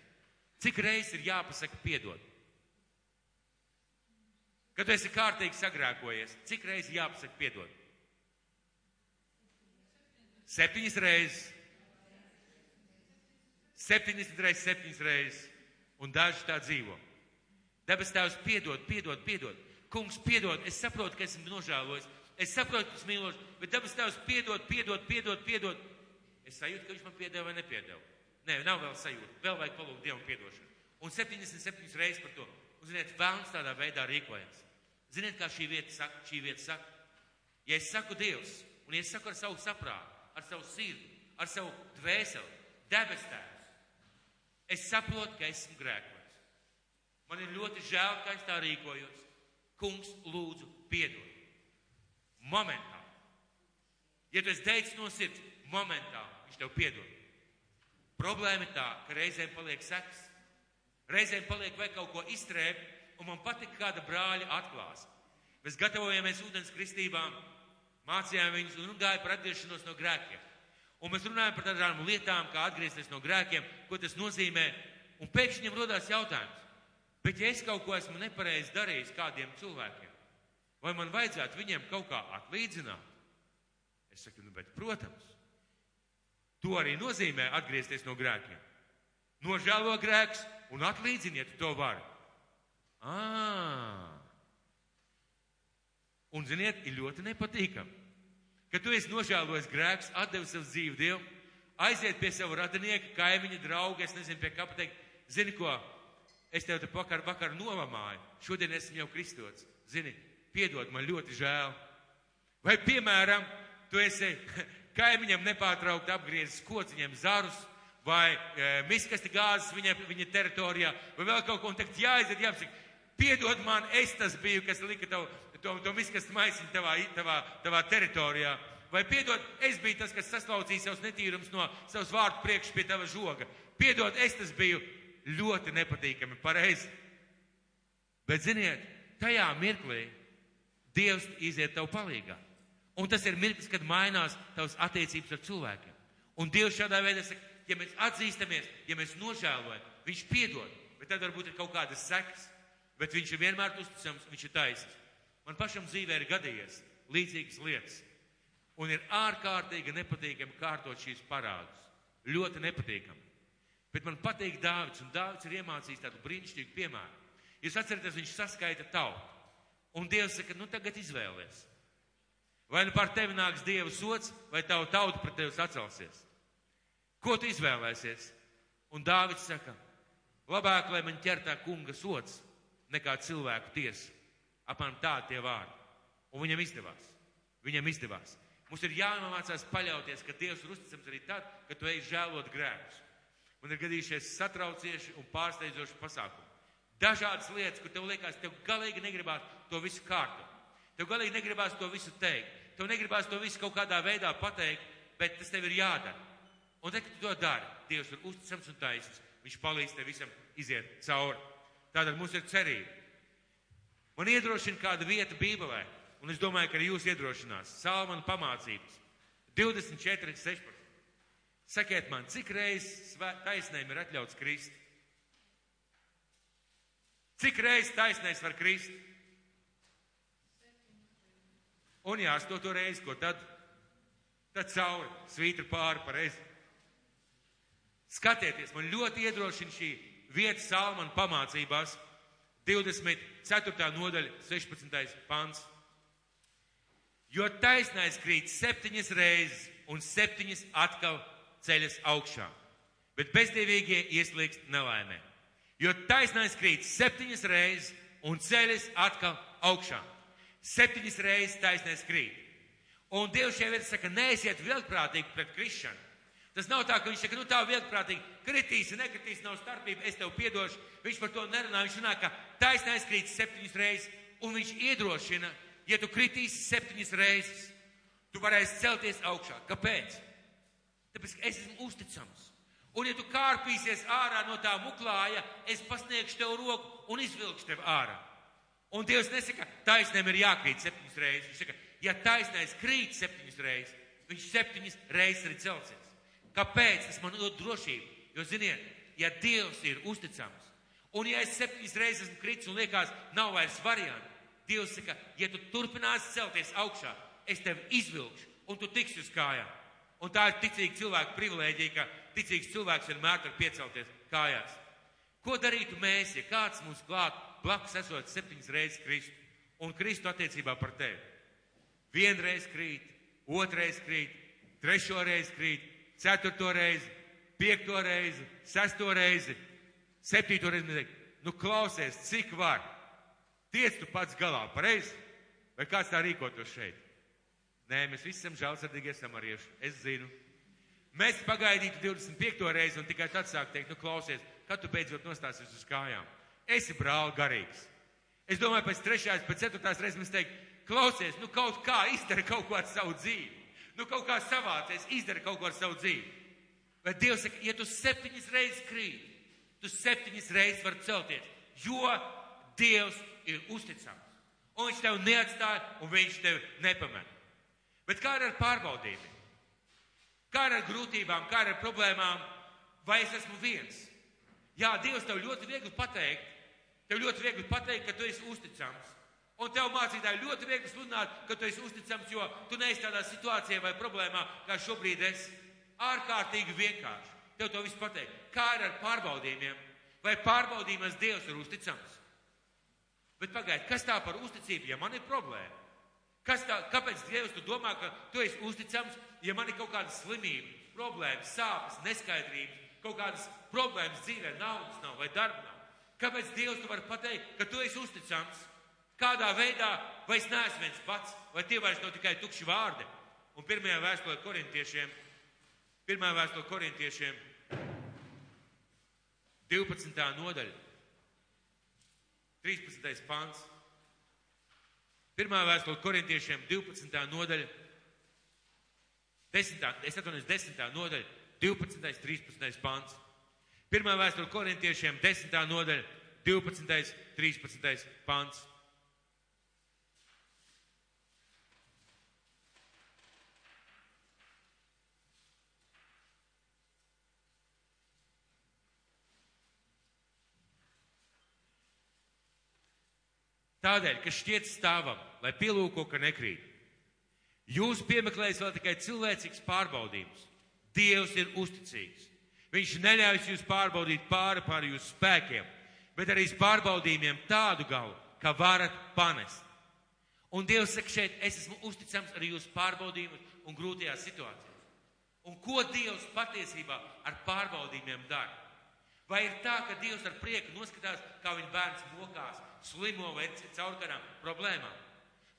Cik reizes ir jāpasaka piedod? Kad tu esi kārtīgi sagrēkojies, cik reizes jāpasaka piedod? Septiņas reizes. Septiņdesmit reizes, septiņas reizes. Un daži tā dzīvo. Debes tēvs piedod, piedod, piedod. Kungs piedod, es saprotu, ka esmu nožēlojis. Es saprotu, ka esmu mīlošs, bet debes tēvs piedod, piedod, piedod, piedod. Es sajūtu, ka viņš man piedeva vai nepiedeva. Nē, nav vēl sajūta. Vēl vajag palūgt Dievam piedošanu. Un 77 reizes par to. Un, ziniet, vēlams tādā veidā rīkojas. Ziniet, kā šī vieta saka? Šī vieta saka, ja es saku Dievs, un ja es saku ar savu saprātu, ar savu sirdi, ar savu dvēseli, debes tēvs, es saprotu, ka esmu grēkojis. Man ir ļoti žēl, ka es tā rīkojos. Kungs, lūdzu, piedod. Momentā. Ja tu esi teicis no sirds, momentā viņš tev piedod. Problēma ir tā, ka reizēm paliek seks. Reizēm paliek vai kaut ko iztrēpt, un man patika kāda brāļa atklās. Mēs gatavojamies ūdens kristībām, mācījām viņus un gāja par atgriešanos no grēkiem. Un mēs runājam par tādām lietām, kā atgriezties no grēkiem, ko tas nozīmē. Un pēkšņi viņam rodās jautājums, bet ja es kaut ko esmu nepareizi darījis kādiem cilvēkiem, vai man vajadzētu viņiem kaut kā atlīdzināt? Es saku, nu, bet, protams, to arī nozīmē atgriezties no grēkiem. Nožēlo grēks un atlīdziniet to varu. À. Un, ziniet, ir ļoti nepatīkami, ka tu esi nožēlojis grēks, atdevis savu dzīvi Dievu, aiziet pie sava radinieka, kaimiņa, drauga, es nezinu, pie kā pateikt, zini ko, es tev te vakar, vakar nolamāju, šodien esmu jau kristots, zini, piedod, man ļoti žēl. Vai, piemēram, tu esi kaimiņam nepārtraukti apgriezis kociņiem zarus, vai e, miskasti gāzes viņa, viņa teritorijā, vai vēl kaut ko, un tagad jāaiziet, jāapsaka, piedod man, es tas biju, kas lika tev to, to miskastu maisiņu tavā, tavā, tavā teritorijā. Vai piedod, es biju tas, kas saslaucīja savus netīrums no savas vārdu priekš pie tava žoga. Piedod, es tas biju ļoti nepatīkami, pareizi. Bet ziniet, tajā mirklī Dievs iziet tev palīgā. Un tas ir mirklis, kad mainās tavas attiecības ar cilvēkiem. Un Dievs šādā veidā saka, ja mēs atzīstamies, ja mēs nožēlojam, Viņš piedod, bet tad varbūt ir kaut kādas sekas, bet Viņš ir vienmēr uzticams, Viņš ir taisnīgs. Man pašam dzīvē ir gadījies līdzīgas lietas. Un ir ārkārtīgi nepatīkami kārtot šīs parādus. Ļoti nepatīkami. Bet man patīk Dāvids, un Dāvids ir iemācījis tādu brīnišķīgu piemēru. Jūs atceraties, viņš saskaita tautu. Un Dievs saka, nu tagad izvēlies. Vai nu par tevi nāks Dieva sots, vai tavu tautu pret tevi sacelsies. Ko tu izvēlēsies? Un Dāvids saka, labāk, lai man ķertā kunga sots, nekā cilvēku tiesa. Apmēram tā tie vārdi. Un viņam izdevās. Viņam izdevās. Mums ir jāmācās paļauties, ka Dievs ir uzticams arī tad, kad tu ej žēlot grēkus. Man ir gadījušies satraucieši un pārsteidzoši pasākumi. Dažādas lietas, kur tev liekas, tev galīgi negribās to visu kārtot. Tev galīgi negribās to visu teikt. Tev negribās to visu kaut kādā veidā pateikt, bet tas tev ir jādara. Un tad, kad tu to dari, Dievs ir uzticams un taisnīgs. Viņš palīdz tev visam iziet cauri. Tātad mums ir cerība. Man iedrošina kāda vieta Bībelē, un es domāju, ka arī jūs iedrošinās. Salmana pamācības 24, 16. Sakiet man, cik reizes taisnēm ir atļauts krist? Cik reizes taisnēs var krist? Un jā, astoto reizi, ko tad? Tad cauri, svītra pāri pareizi. Skatieties, man ļoti iedrošina šī vieta Salmana pamācībās, 24. nodaļa, 16. pants. Jo taisnais krīt septiņas reizes un septiņas atkal ceļas augšā, bet bezdīvīgie ieslīgst nelaimē. Jo taisnais krīt septiņas reizes un ceļas atkal augšā. Septiņas reizes taisnais krīt. Un Dievs vietā saka, neesiet viltprātīgi pret krišanu. Tas nav tā, ka viņš saka, nu tā viltprātīgi kritīsi, nekritīsi, nav starpība, es tev piedošu. Viņš par to nerunā, viņš runā, ka taisnais krīt septiņas reizes, un viņš iedrošina, ja tu kritīsi septiņas reizes, tu varēsi celties augšā. Kāpēc? Tāpēc, ka es esmu uzticams. Un ja tu kārpīsies ārā no tā muklāja, es pasniegšu tev roku un izvilkšu tev ārā. Un Dievs nesaka, taisnēm ir jākrīt septiņas reizes. Viņš saka, ja taisnais krīt septiņas reizes, viņš septiņas reizes arī celsies. Kāpēc? Tas man dod drošību. Jo, ziniet, ja Dievs ir uzticams, un ja es septiņas reizes esmu kritis un liekas, nav vairs variantu, Dievs saka, ja tu turpināsi celties augšā, es tevi izvilkšu, un tu tiksi uz kājām. Un tā ir ticīga cilvēka privilēģija, ka ticīgs cilvēks vienmēr var piecelties kājās. Ko darītu mēs, ja kāds mums klāt blakus esot septiņas reizes Kristu un Kristu attiecībā par tevi? Vienreiz krīt, otrreiz krīt, trešo reizi krīt, ceturto reizi, piekto reizi, sesto reizi, septīto reizi. Nu, klausies, cik var. Tiec tu pats galā, pareizi? Vai kāds tā rīkotos šeit? Nē, mēs visi esam žēlsirdīgi samarieši. Es zinu. Mēs pagaidītu 25. reizi un tikai tad sāk teikt, nu klausies, kad tu beidzot nostāsies uz kājām. Esi brāl garīgs. Es domāju, pēc trešās, pēc ceturtās reizes mēs teikt, klausies, nu kaut kā izdara kaut ko ar savu dzīvi. Nu kaut kā savācies, izdara kaut ko ar savu dzīvi. Bet Dievs saka, ja tu septiņas reizes krīt, tu septiņas reizes vari celties, jo Dievs ir uzticams. Un viņš tev neatstāja, un viņš tev nepamet. Bet kā ar pārbaudījumiem? Kā ar grūtībām, kā ar problēmām? Vai es esmu viens? Jā, Dievs tev ļoti viegli pateikt, tev ļoti viegli pateikt, ka tu esi uzticams. Un tev mācītāji ļoti viegli sludināt, ka tu esi uzticams, jo tu neesi tādā situācijā vai problēmā, kā šobrīd esi. Ārkārtīgi vienkārši. Tev to viss pateikt. Kā ir ar pārbaudījumiem? Vai pārbaudījumos Dievs ir uzticams? Bet pagaidi, kas tā par uzticību, ja man ir problēma? Kas tā, kāpēc Dievs tu domā, ka tu esi uzticams, ja man ir kaut kāda slimība, problēmas, sāpes, neskaidrības, kaut kādas problēmas dzīvē, naudas nav vai darba nav? Kāpēc Dievs tu var pateikt, ka tu esi uzticams? Kādā veidā, vai es neesmu viens pats, vai tie vairs nav tikai tukši vārdi. Un pirmajā vēstulē korintiešiem, pirmā vēstulē korintiešiem, 12. nodaļa, 13. pants. Pirmā vēstule korintiešiem, 12. nodaļa, 10. es atvainojos, 10. nodaļa, 12. 13. pants. Pirmā vēstule korintiešiem, 10. nodaļa, 12. 13. pants. Tādēļ, ka šķiet stāvam, lai pielūko, ka nekrīt. Jūs piemeklējat vēl tikai cilvēcīgs pārbaudījums. Dievs ir uzticīgs. Viņš neļaus jūs pārbaudīt pāri pār jūsu spēkiem, bet arī pārbaudījumiem tādu galu, ka varat panest. Un Dievs saka šeit, es esmu uzticams arī jūsu pārbaudījumus un grūtajās situācijās. Un ko Dievs patiesībā ar pārbaudījumiem dara? Vai ir tā, ka Dievs ar prieku noskatās, kā viņa bērns mokās, slimo vai caur kādām problēmām?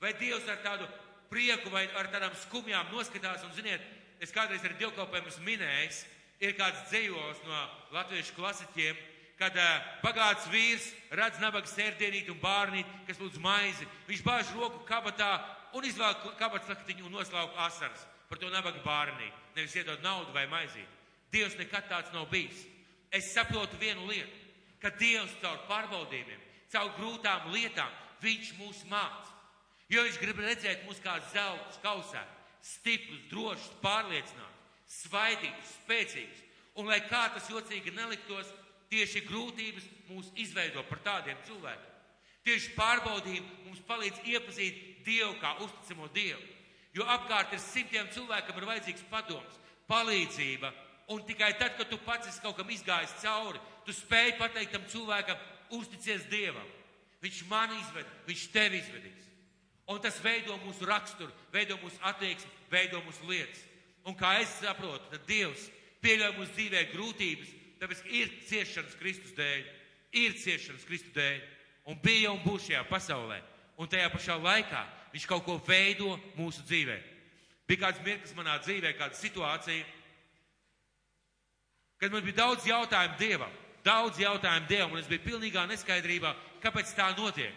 Vai Dievs ar tādu prieku vai ar tādām skumjām noskatās un, ziniet, es kādreiz ar dievkalpojumus minējis, ir kāds dzējos no latviešu klasiķiem, kad uh, bagāts vīrs redz nabaga sērdienīti un bārnīti, kas lūdz maizi. Viņš bāž roku kabatā un izvēl kabatas laktiņu un noslauk asaras par to nabaga bārnīti. Nevis iedod naudu vai maizīt. Dievs nekad tāds nav bijis. Es saprotu vienu lietu, ka Dievs caur pārbaudījumiem, caur grūtām lietām, Viņš mūs māca. Jo Viņš grib redzēt mūs kā zelta kausē, stiprus, drošus, pārliecinātus, svaidīgus, spēcīgus. Un lai kā tas jocīgi neliktos, tieši grūtības mūs izveido par tādiem cilvēkiem. Tieši pārbaudījumi mums palīdz iepazīt Dievu kā uzticamo Dievu. Jo apkārt ir simtiem cilvēkam ir vajadzīgs padoms, palīdzība. Un tikai tad, kad tu pats esi kaut kam izgājis cauri, tu spēj pateikt tam cilvēkam, uzticies Dievam. Viņš mani izved, viņš tevi izvedīs. Un tas veido mūsu raksturu, veido mūsu attieksmi, veido mūsu lietas. Un kā es saprotu, tad Dievs pieļauj mūsu dzīvē grūtības, tāpēc ir ciešanas Kristus dēļ, ir ciešanas Kristus dēļ, un bija un būs šajā pasaulē. Un tajā pašā laikā viņš kaut ko veido mūsu dzīvē. Bija kāds mirklis manā dzīvē, kāda situācija, kad man bija daudz jautājumu Dievam, daudz jautājumu Dievam, un es biju pilnīgā neskaidrībā, kāpēc tā notiek.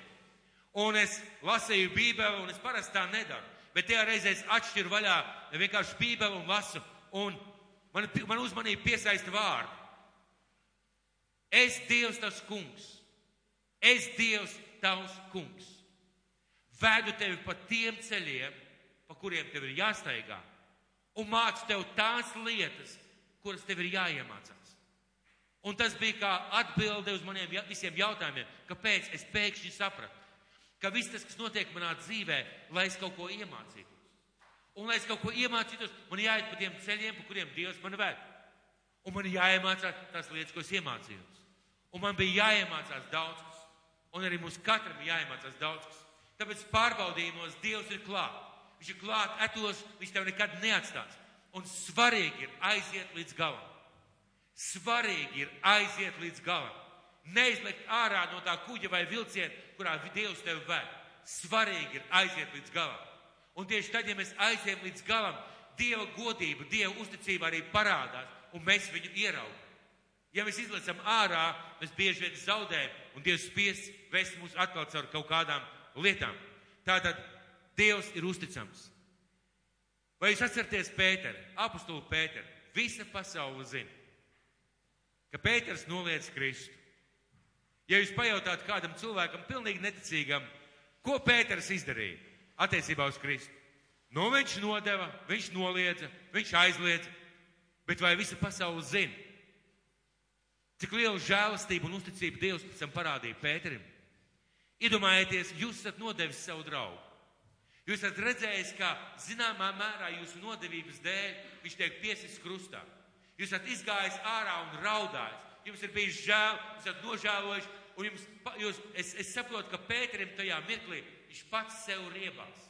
Un es lasīju Bībeli, un es parasti tā nedaru. Bet tajā reizē es atšķiru vaļā vienkārši Bībeli un lasu. Un man, man uzmanība piesaista vārdu. Es Dievs tavs kungs. Es Dievs tavs kungs. Vedu tevi pa tiem ceļiem, pa kuriem tev ir jāstaigā. Un mācu tev tās lietas, kuras tev ir jāiemācās. Un tas bija kā atbilde uz maniem visiem jautājumiem, kāpēc es pēkšņi sapratu ka viss tas, kas notiek manā dzīvē, lai es kaut ko iemācītos. Un, lai es kaut ko iemācītos, man jāiet pa tiem ceļiem, pa kuriem Dievs man ved. Un man jāiemācās tās lietas, ko es iemācījos. Un man bija jāiemācās daudz kas. Un arī mums katram jāiemācās daudz kas. Tāpēc pārbaudījumos Dievs ir klāt. Viņš ir klāt etos, viņš tev nekad neatstās. Un svarīgi ir aiziet līdz galam. Svarīgi ir aiziet līdz galam. Neizlikt ārā no tā kuģa vai vilciena, kurā Dievs tevi ved. Svarīgi ir aiziet līdz galam. Un tieši tad, ja mēs aiziem līdz galam, Dieva godība, Dieva uzticība arī parādās, un mēs viņu ieraugam. Ja mēs izlicam ārā, mēs bieži vien zaudējam, un Dievs spies vest mūs atkal caur kaut kādām lietām. Tātad Dievs ir uzticams. Vai jūs atceraties Pēteru, apustulu Pēteru? Visa pasaule zina, ka Pēters noliedz Kristu. Ja jūs pajautāt kādam cilvēkam, pilnīgi neticīgam, ko Pēters izdarīja attiecībā uz Kristu? Nu, viņš nodeva, viņš noliedza, viņš aizliedza, bet vai visa pasaule zina? Cik lielu žēlastību un uzticību Dievs pēc tam parādīja Pēterim? Iedomājieties, jūs esat nodevis savu draugu. Jūs esat redzējis, ka zināmā mērā jūsu nodevības dēļ viņš tiek piesits krustā. Jūs esat izgājis ārā un raudājis. Jums ir bijis žēl, jūs esat nožēlojuši, un jums, jūs, es, es saprotu, ka Pēterim tajā mirklī viņš pats sev riebās.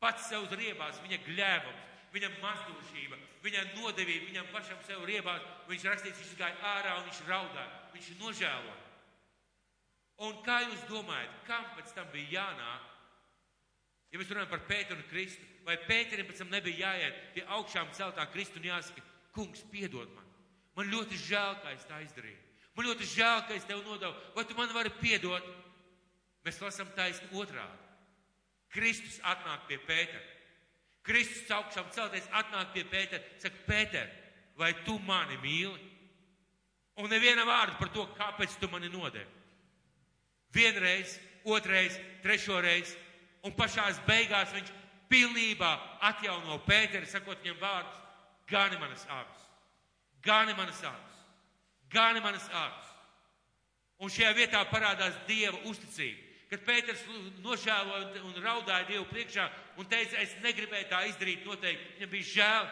Pats sev riebās, viņa gļēvums, viņa mazdošība, viņa nodevība, viņam pašam sev riebās. Viņš rakstīts, viņš gāja ārā un viņš raudāja, viņš nožēloja. Un kā jūs domājat, kam pēc tam bija jānāk? Ja mēs runājam par Pēteru un Kristu, vai Pēterim pēc tam nebija jāiet pie augšām celtā Kristu un jāsaka, kungs, piedod man. Man ļoti žēl, ka es tā izdarīju. Man ļoti žēl, ka es tev nodevu. Vai tu man vari piedot? Mēs lasām taisni otrādi. Kristus atnāk pie Pētera. Kristus augšām celties atnāk pie Pētera. Saka, Pēter, vai tu mani mīli? Un neviena vārda par to, kāpēc tu mani nodevi. Vienreiz, otrreiz, trešo reizi, un pašās beigās viņš pilnībā atjauno Pēteri, sakot viņam vārdus, gani manas abas, gani manas abas, gani manas abas. Un šajā vietā parādās Dieva uzticība. Kad Pēters nožēloja un raudāja Dievu priekšā un teica, es negribēju tā izdarīt noteikti, viņam bija žēl,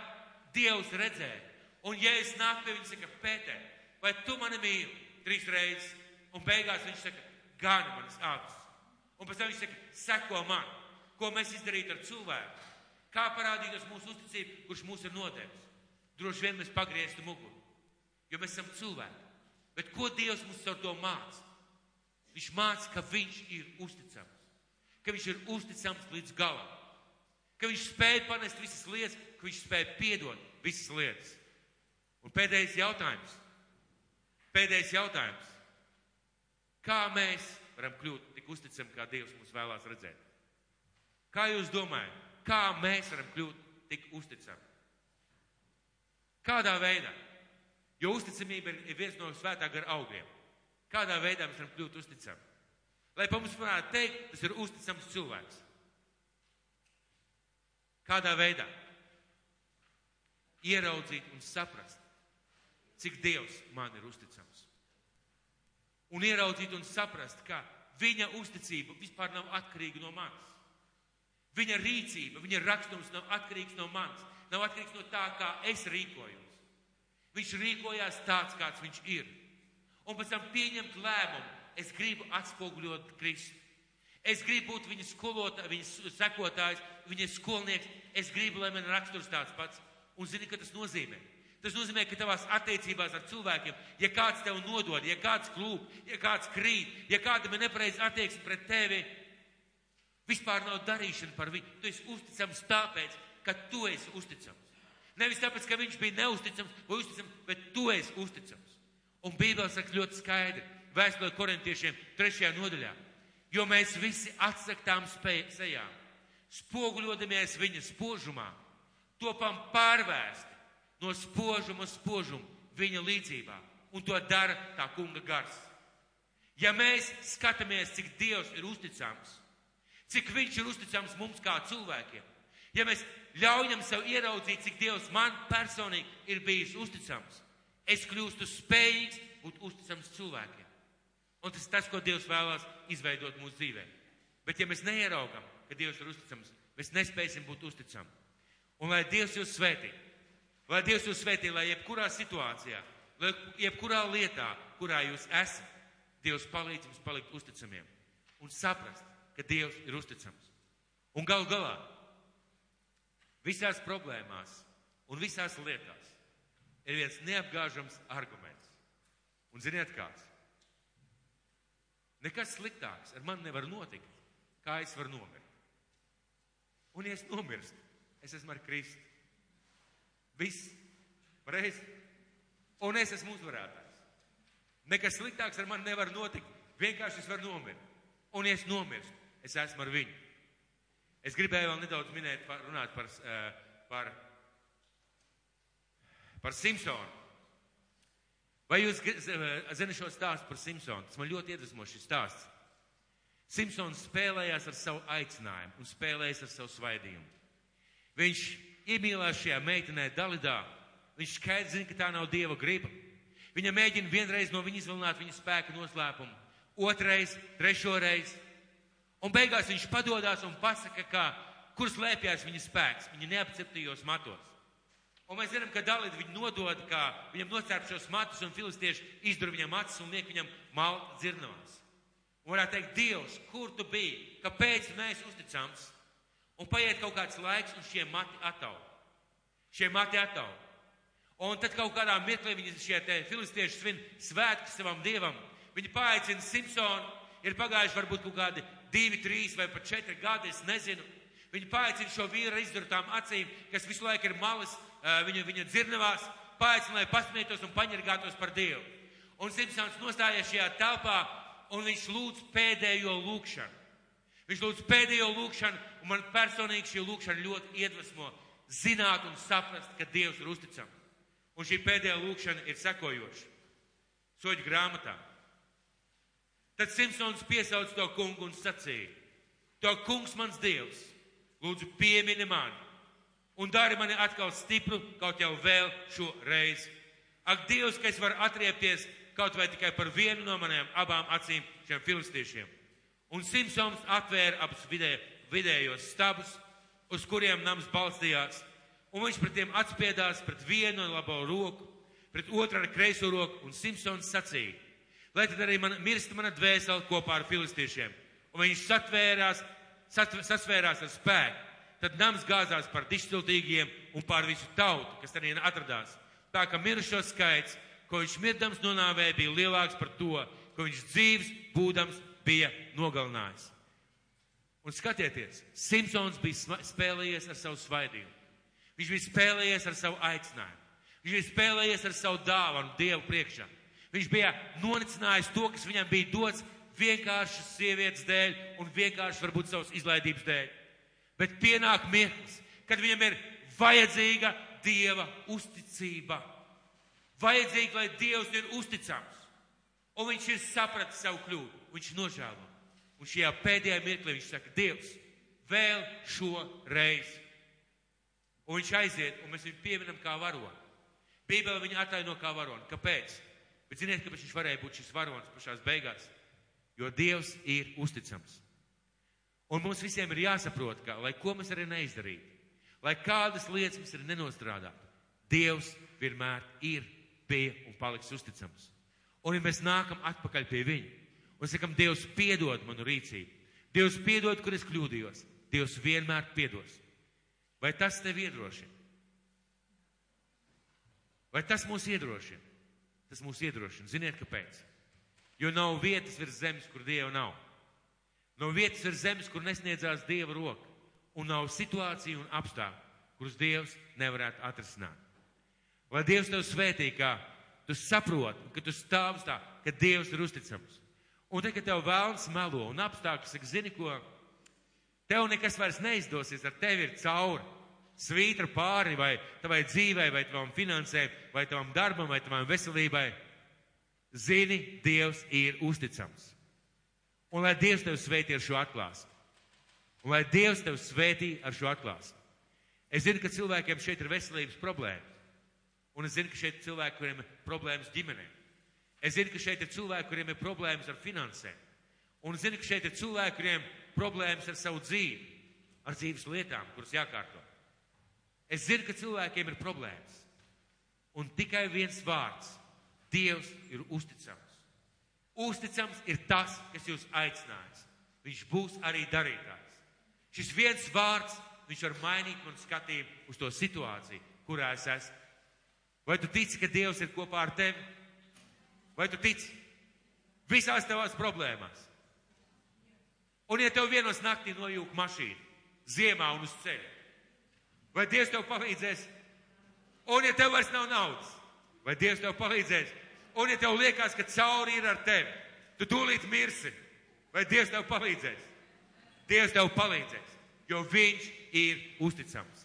Dievs redzēja. Un ja es nāku pie viņa, saka, Pēter, vai tu mani mīli? Trīs reizes. Un beigās viņš saka, gani manas abas. Un pēc tam viņš saka, seko man, ko mēs izdarītu ar cilvēku. Kā parādītos mūsu uzticība, kurš mūs ir nodevis. Droši vien mēs pagrieztu muguru, jo mēs esam cilvēki. Bet ko Dievs mums ar to māca? Viņš māca, ka viņš ir uzticams, ka viņš ir uzticams līdz galam, ka viņš spēja panest visas lietas, ka viņš spēja piedot visas lietas. Un pēdējais jautājums. Pēdējais jautājums. Kā mēs varam kļūt tik uzticami, kā Dievs mums vēlās redzēt? Kā jūs domājat, kā mēs varam kļūt tik uzticami? Kādā veidā? Jo uzticamība ir viens no svētā gara augļiem. Kādā veidā mēs varam kļūt uzticami? Lai pa mums varētu teikt, tas ir uzticams cilvēks. Kādā veidā? Ieraudzīt un saprast, cik Dievs man ir uzticams. Un ieraudzīt un saprast, ka viņa uzticība vispār nav atkarīga no manis. Viņa rīcība, viņa rakstums nav atkarīgs no manis, nav atkarīgs no tā, kā es rīkojos. Viņš rīkojās tāds, kāds viņš ir. Un pēc tam pieņemt lēmumu, es gribu atspoguļot Kristu. Es gribu būt viņa skolotājs, viņa sekotājs, viņa skolnieks. Es gribu, lai man raksturs tāds pats. Un zini, ka tas nozīmē. Tas nozīmē, ka tavās attiecībās ar cilvēkiem, ja kāds tev nodod, ja kāds klūp, ja kāds krīt, ja kādam ir nepareizi attieksme pret tevi, vispār nav darīšana par viņu. Tu esi uzticams tāpēc, ka tu esi uzticams. Nevis tāpēc, ka viņš bija neusticams vai uzticams, bet tu esi uzticams. Un Bībelē saka ļoti skaidri, vēstulē korintiešiem trešajā nodaļā, jo mēs visi atsaktām sejām, spoguļodamies viņa spožumā, topam pārvērsti no spožuma spožuma viņa līdzībā, un to dara tā kunga gars. Ja mēs skatāmies, cik Dievs ir uzticams, cik viņš ir uzticams mums kā cilvēkiem, ja mēs ļaujam sev ieraudzīt, cik Dievs man personīgi ir bijis uzticams, es kļūstu spējīgs būt uzticams cilvēkiem. Un tas ir tas, ko Dievs vēlās izveidot mūsu dzīvē. Bet ja mēs neieraugam, ka Dievs ir uzticams, mēs nespēsim būt uzticami. Un lai Dievs jūs svētī, lai Dievs jūs svētī, lai jebkurā situācijā, lai jebkurā lietā, kurā jūs esat, Dievs palīdz jums palikt uzticamiem un saprast, ka Dievs ir uzticams. Un gal galā visās problēmās un visās lietās ir viens neapgāžams arguments. Un ziniet kāds? Nekas sliktāks ar mani nevar notikt, kā es varu nomirt. Un ja es nomirstu, es esmu ar Kristu. Viss, pareizi. Un es esmu uzvarētājs. Nekas sliktāks ar mani nevar notikt, vienkārši es varu nomirt. Un ja es nomirstu, es esmu ar viņu. Es gribēju vēl nedaudz minēt, par, runāt par, eh, par, par Simpsonu. Vai jūs eh, zināt šo stāstu par Simpsonu? Tas man ļoti iedvesmo šis stāsts. Simpsons spēlējās ar savu aicinājumu un spēlējās ar savu svaidījumu. Viņš iemīlējās šajā meitenē Dalidā. Viņš skaidri zina, ka tā nav Dieva griba. Viņa mēģina vienreiz no viņa izvilināt viņa spēka noslēpumu, otrais, trešo reizi. Un beigās viņš padodas un pasaka, ka, kur slēpjas viņa spēks. Viņa neapceptījos matos. Un mēs zinām, ka Dalīda viņu nodod, ka viņam nocērp šos matus un filistieši izdur viņam acis un liek viņam mal dzirnavās. Un varētu teikt, Dievs, kur tu biji? Kāpēc neesi uzticams? Un paiet kaut kāds laiks un šie mati ataug. Šie mati ataug. Un tad kaut kādā mirklī viņi šie filistieši svin svētki savam dievam. Viņi paaicina Simpsonu, ir pagājuši varbūt kaut kādi divi, trīs vai pat četri gadi, es nezinu. Viņi paaicina šo vīru izdurtām acīm, kas visu laiku ir malas viņa, viņa dzirnavās, paaicina, lai pasmietos un paņirgātos par Dievu. Un Simpsons nostājies šajā telpā un viņš lūdz pēdējo lūkšanu. Viņš lūdz pēdējo lūkšanu, un man personīgi šī lūkšana ļoti iedvesmo zināt un saprast, ka Dievs ir uzticams. Un šī pēdējā lūkšana ir sekojoša. Soļu grāmatā. Tad Simpsons piesauc to kungu un sacīja: To kungs mans Dievs, lūdzu piemini mani un dari mani atkal stipru kaut jau vēl šo reizi. Ak, Dievs, ka es varu atriepties kaut vai tikai par vienu no maniem abām acīm šiem filistiešiem. Un Simpsons atvēra abus vidē, vidējos stabus, uz kuriem nams balstījās, un viņš pret tiem atspiedās pret vienu labo roku, pret otru ar kreiso roku, un Simpsons sacīja, lai tad arī man mirst mana dvēsele kopā ar filistiešiem. Un viņš satvērās, satv, sasvērās ar spēku. Tad nams gāzās par dišciltīgiem un pār visu tautu, kas arī atradās. Tā ka mirušo skaits ko viņš mirdams nonāvēja, bija lielāks par to, ko viņš dzīves būdams bija nogalinājis. Un skatieties, Simpsons bija spēlējies ar savu svaidījumu. Viņš bija spēlējies ar savu aicinājumu. Viņš bija spēlējies ar savu dāvanu Dievu priekšā. Viņš bija nonicinājis to, kas viņam bija dots vienkārši sievietes dēļ un vienkārši varbūt savas izlaidības dēļ. Bet pienāk mirklis, kad viņam ir vajadzīga Dieva uzticība. Vajadzīgi, lai Dievs ir uzticams. Un viņš ir sapratis savu kļūdu. Viņš nožēlo. Un šajā pēdējā mirklī viņš saka, Dievs, vēl šo reizi. Un viņš aiziet, un mēs viņu pieminam kā varoni. Bībele viņu ataino kā varoni. Kāpēc? Bet ziniet, kāpēc viņš varēja būt šis varonis pašās beigās? Jo Dievs ir uzticams. Un mums visiem ir jāsaprot, ka, lai ko mēs arī neizdarītu, lai kādas lietas mums ir nenostrādātu, Dievs vienmēr ir bija un paliks uzticams. Un ja mēs nākam atpakaļ pie viņa un sakam, Dievs piedod manu rīcību, Dievs piedod, kur es kļūdījos, Dievs vienmēr piedos. Vai tas tev iedrošina? Vai tas mūs iedrošina? Tas mūs iedrošina. Ziniet, kāpēc? Jo nav vietas virs zemes, kur Dieva nav. Nav vietas virs zemes, kur nesniedzās Dieva roka. Un nav situāciju un apstākļu, kurus Dievs nevarētu atrisināt. Lai Dievs tev svētī, ka tu saproti, ka tu stāvis tā, ka Dievs ir uzticams. Un tad, kad tev vēlns melo un apstākļi saka, zini ko, tev nekas vairs neizdosies, ar tevi ir cauri. Svītra pāri vai tavai dzīvei, vai tavam finansēm, vai tavam darbam, vai tavam veselībai. Zini, Dievs ir uzticams. Un lai Dievs tev svētī ar šo atklāsmu. Un lai Dievs tev svētī ar šo atklāsmu. Es zinu, ka cilvēkiem šeit ir veselības problēma. Un es zinu, ka šeit ir cilvēki, kuriem ir problēmas ģimenē. Es zinu, ka šeit ir cilvēki, kuriem ir problēmas ar finansēm. Un es zinu, ka šeit ir cilvēki, kuriem ir problēmas ar savu dzīvi, ar dzīves lietām, kuras jākārto. Es zinu, ka cilvēkiem ir problēmas. Un tikai viens vārds - Dievs ir uzticams. Uzticams ir tas, kas jūs aicinājis. Viņš būs arī darītājs. Šis viens vārds, viņš var mainīt man skatījumu uz to situāciju, kurā es esmu. Vai tu tici, ka Dievs ir kopā ar tevi? Vai tu tici visās tavās problēmās? Un ja tev vienos naktī nojūg mašīna ziemā un uz ceļa, vai Dievs tev palīdzēs? Un ja tev vairs nav naudas, vai Dievs tev palīdzēs? Un ja tev liekas, ka cauri ir ar tevi, tu tūlīt mirsi, vai Dievs tev palīdzēs? Dievs tev palīdzēs. jo viņš ir uzticams.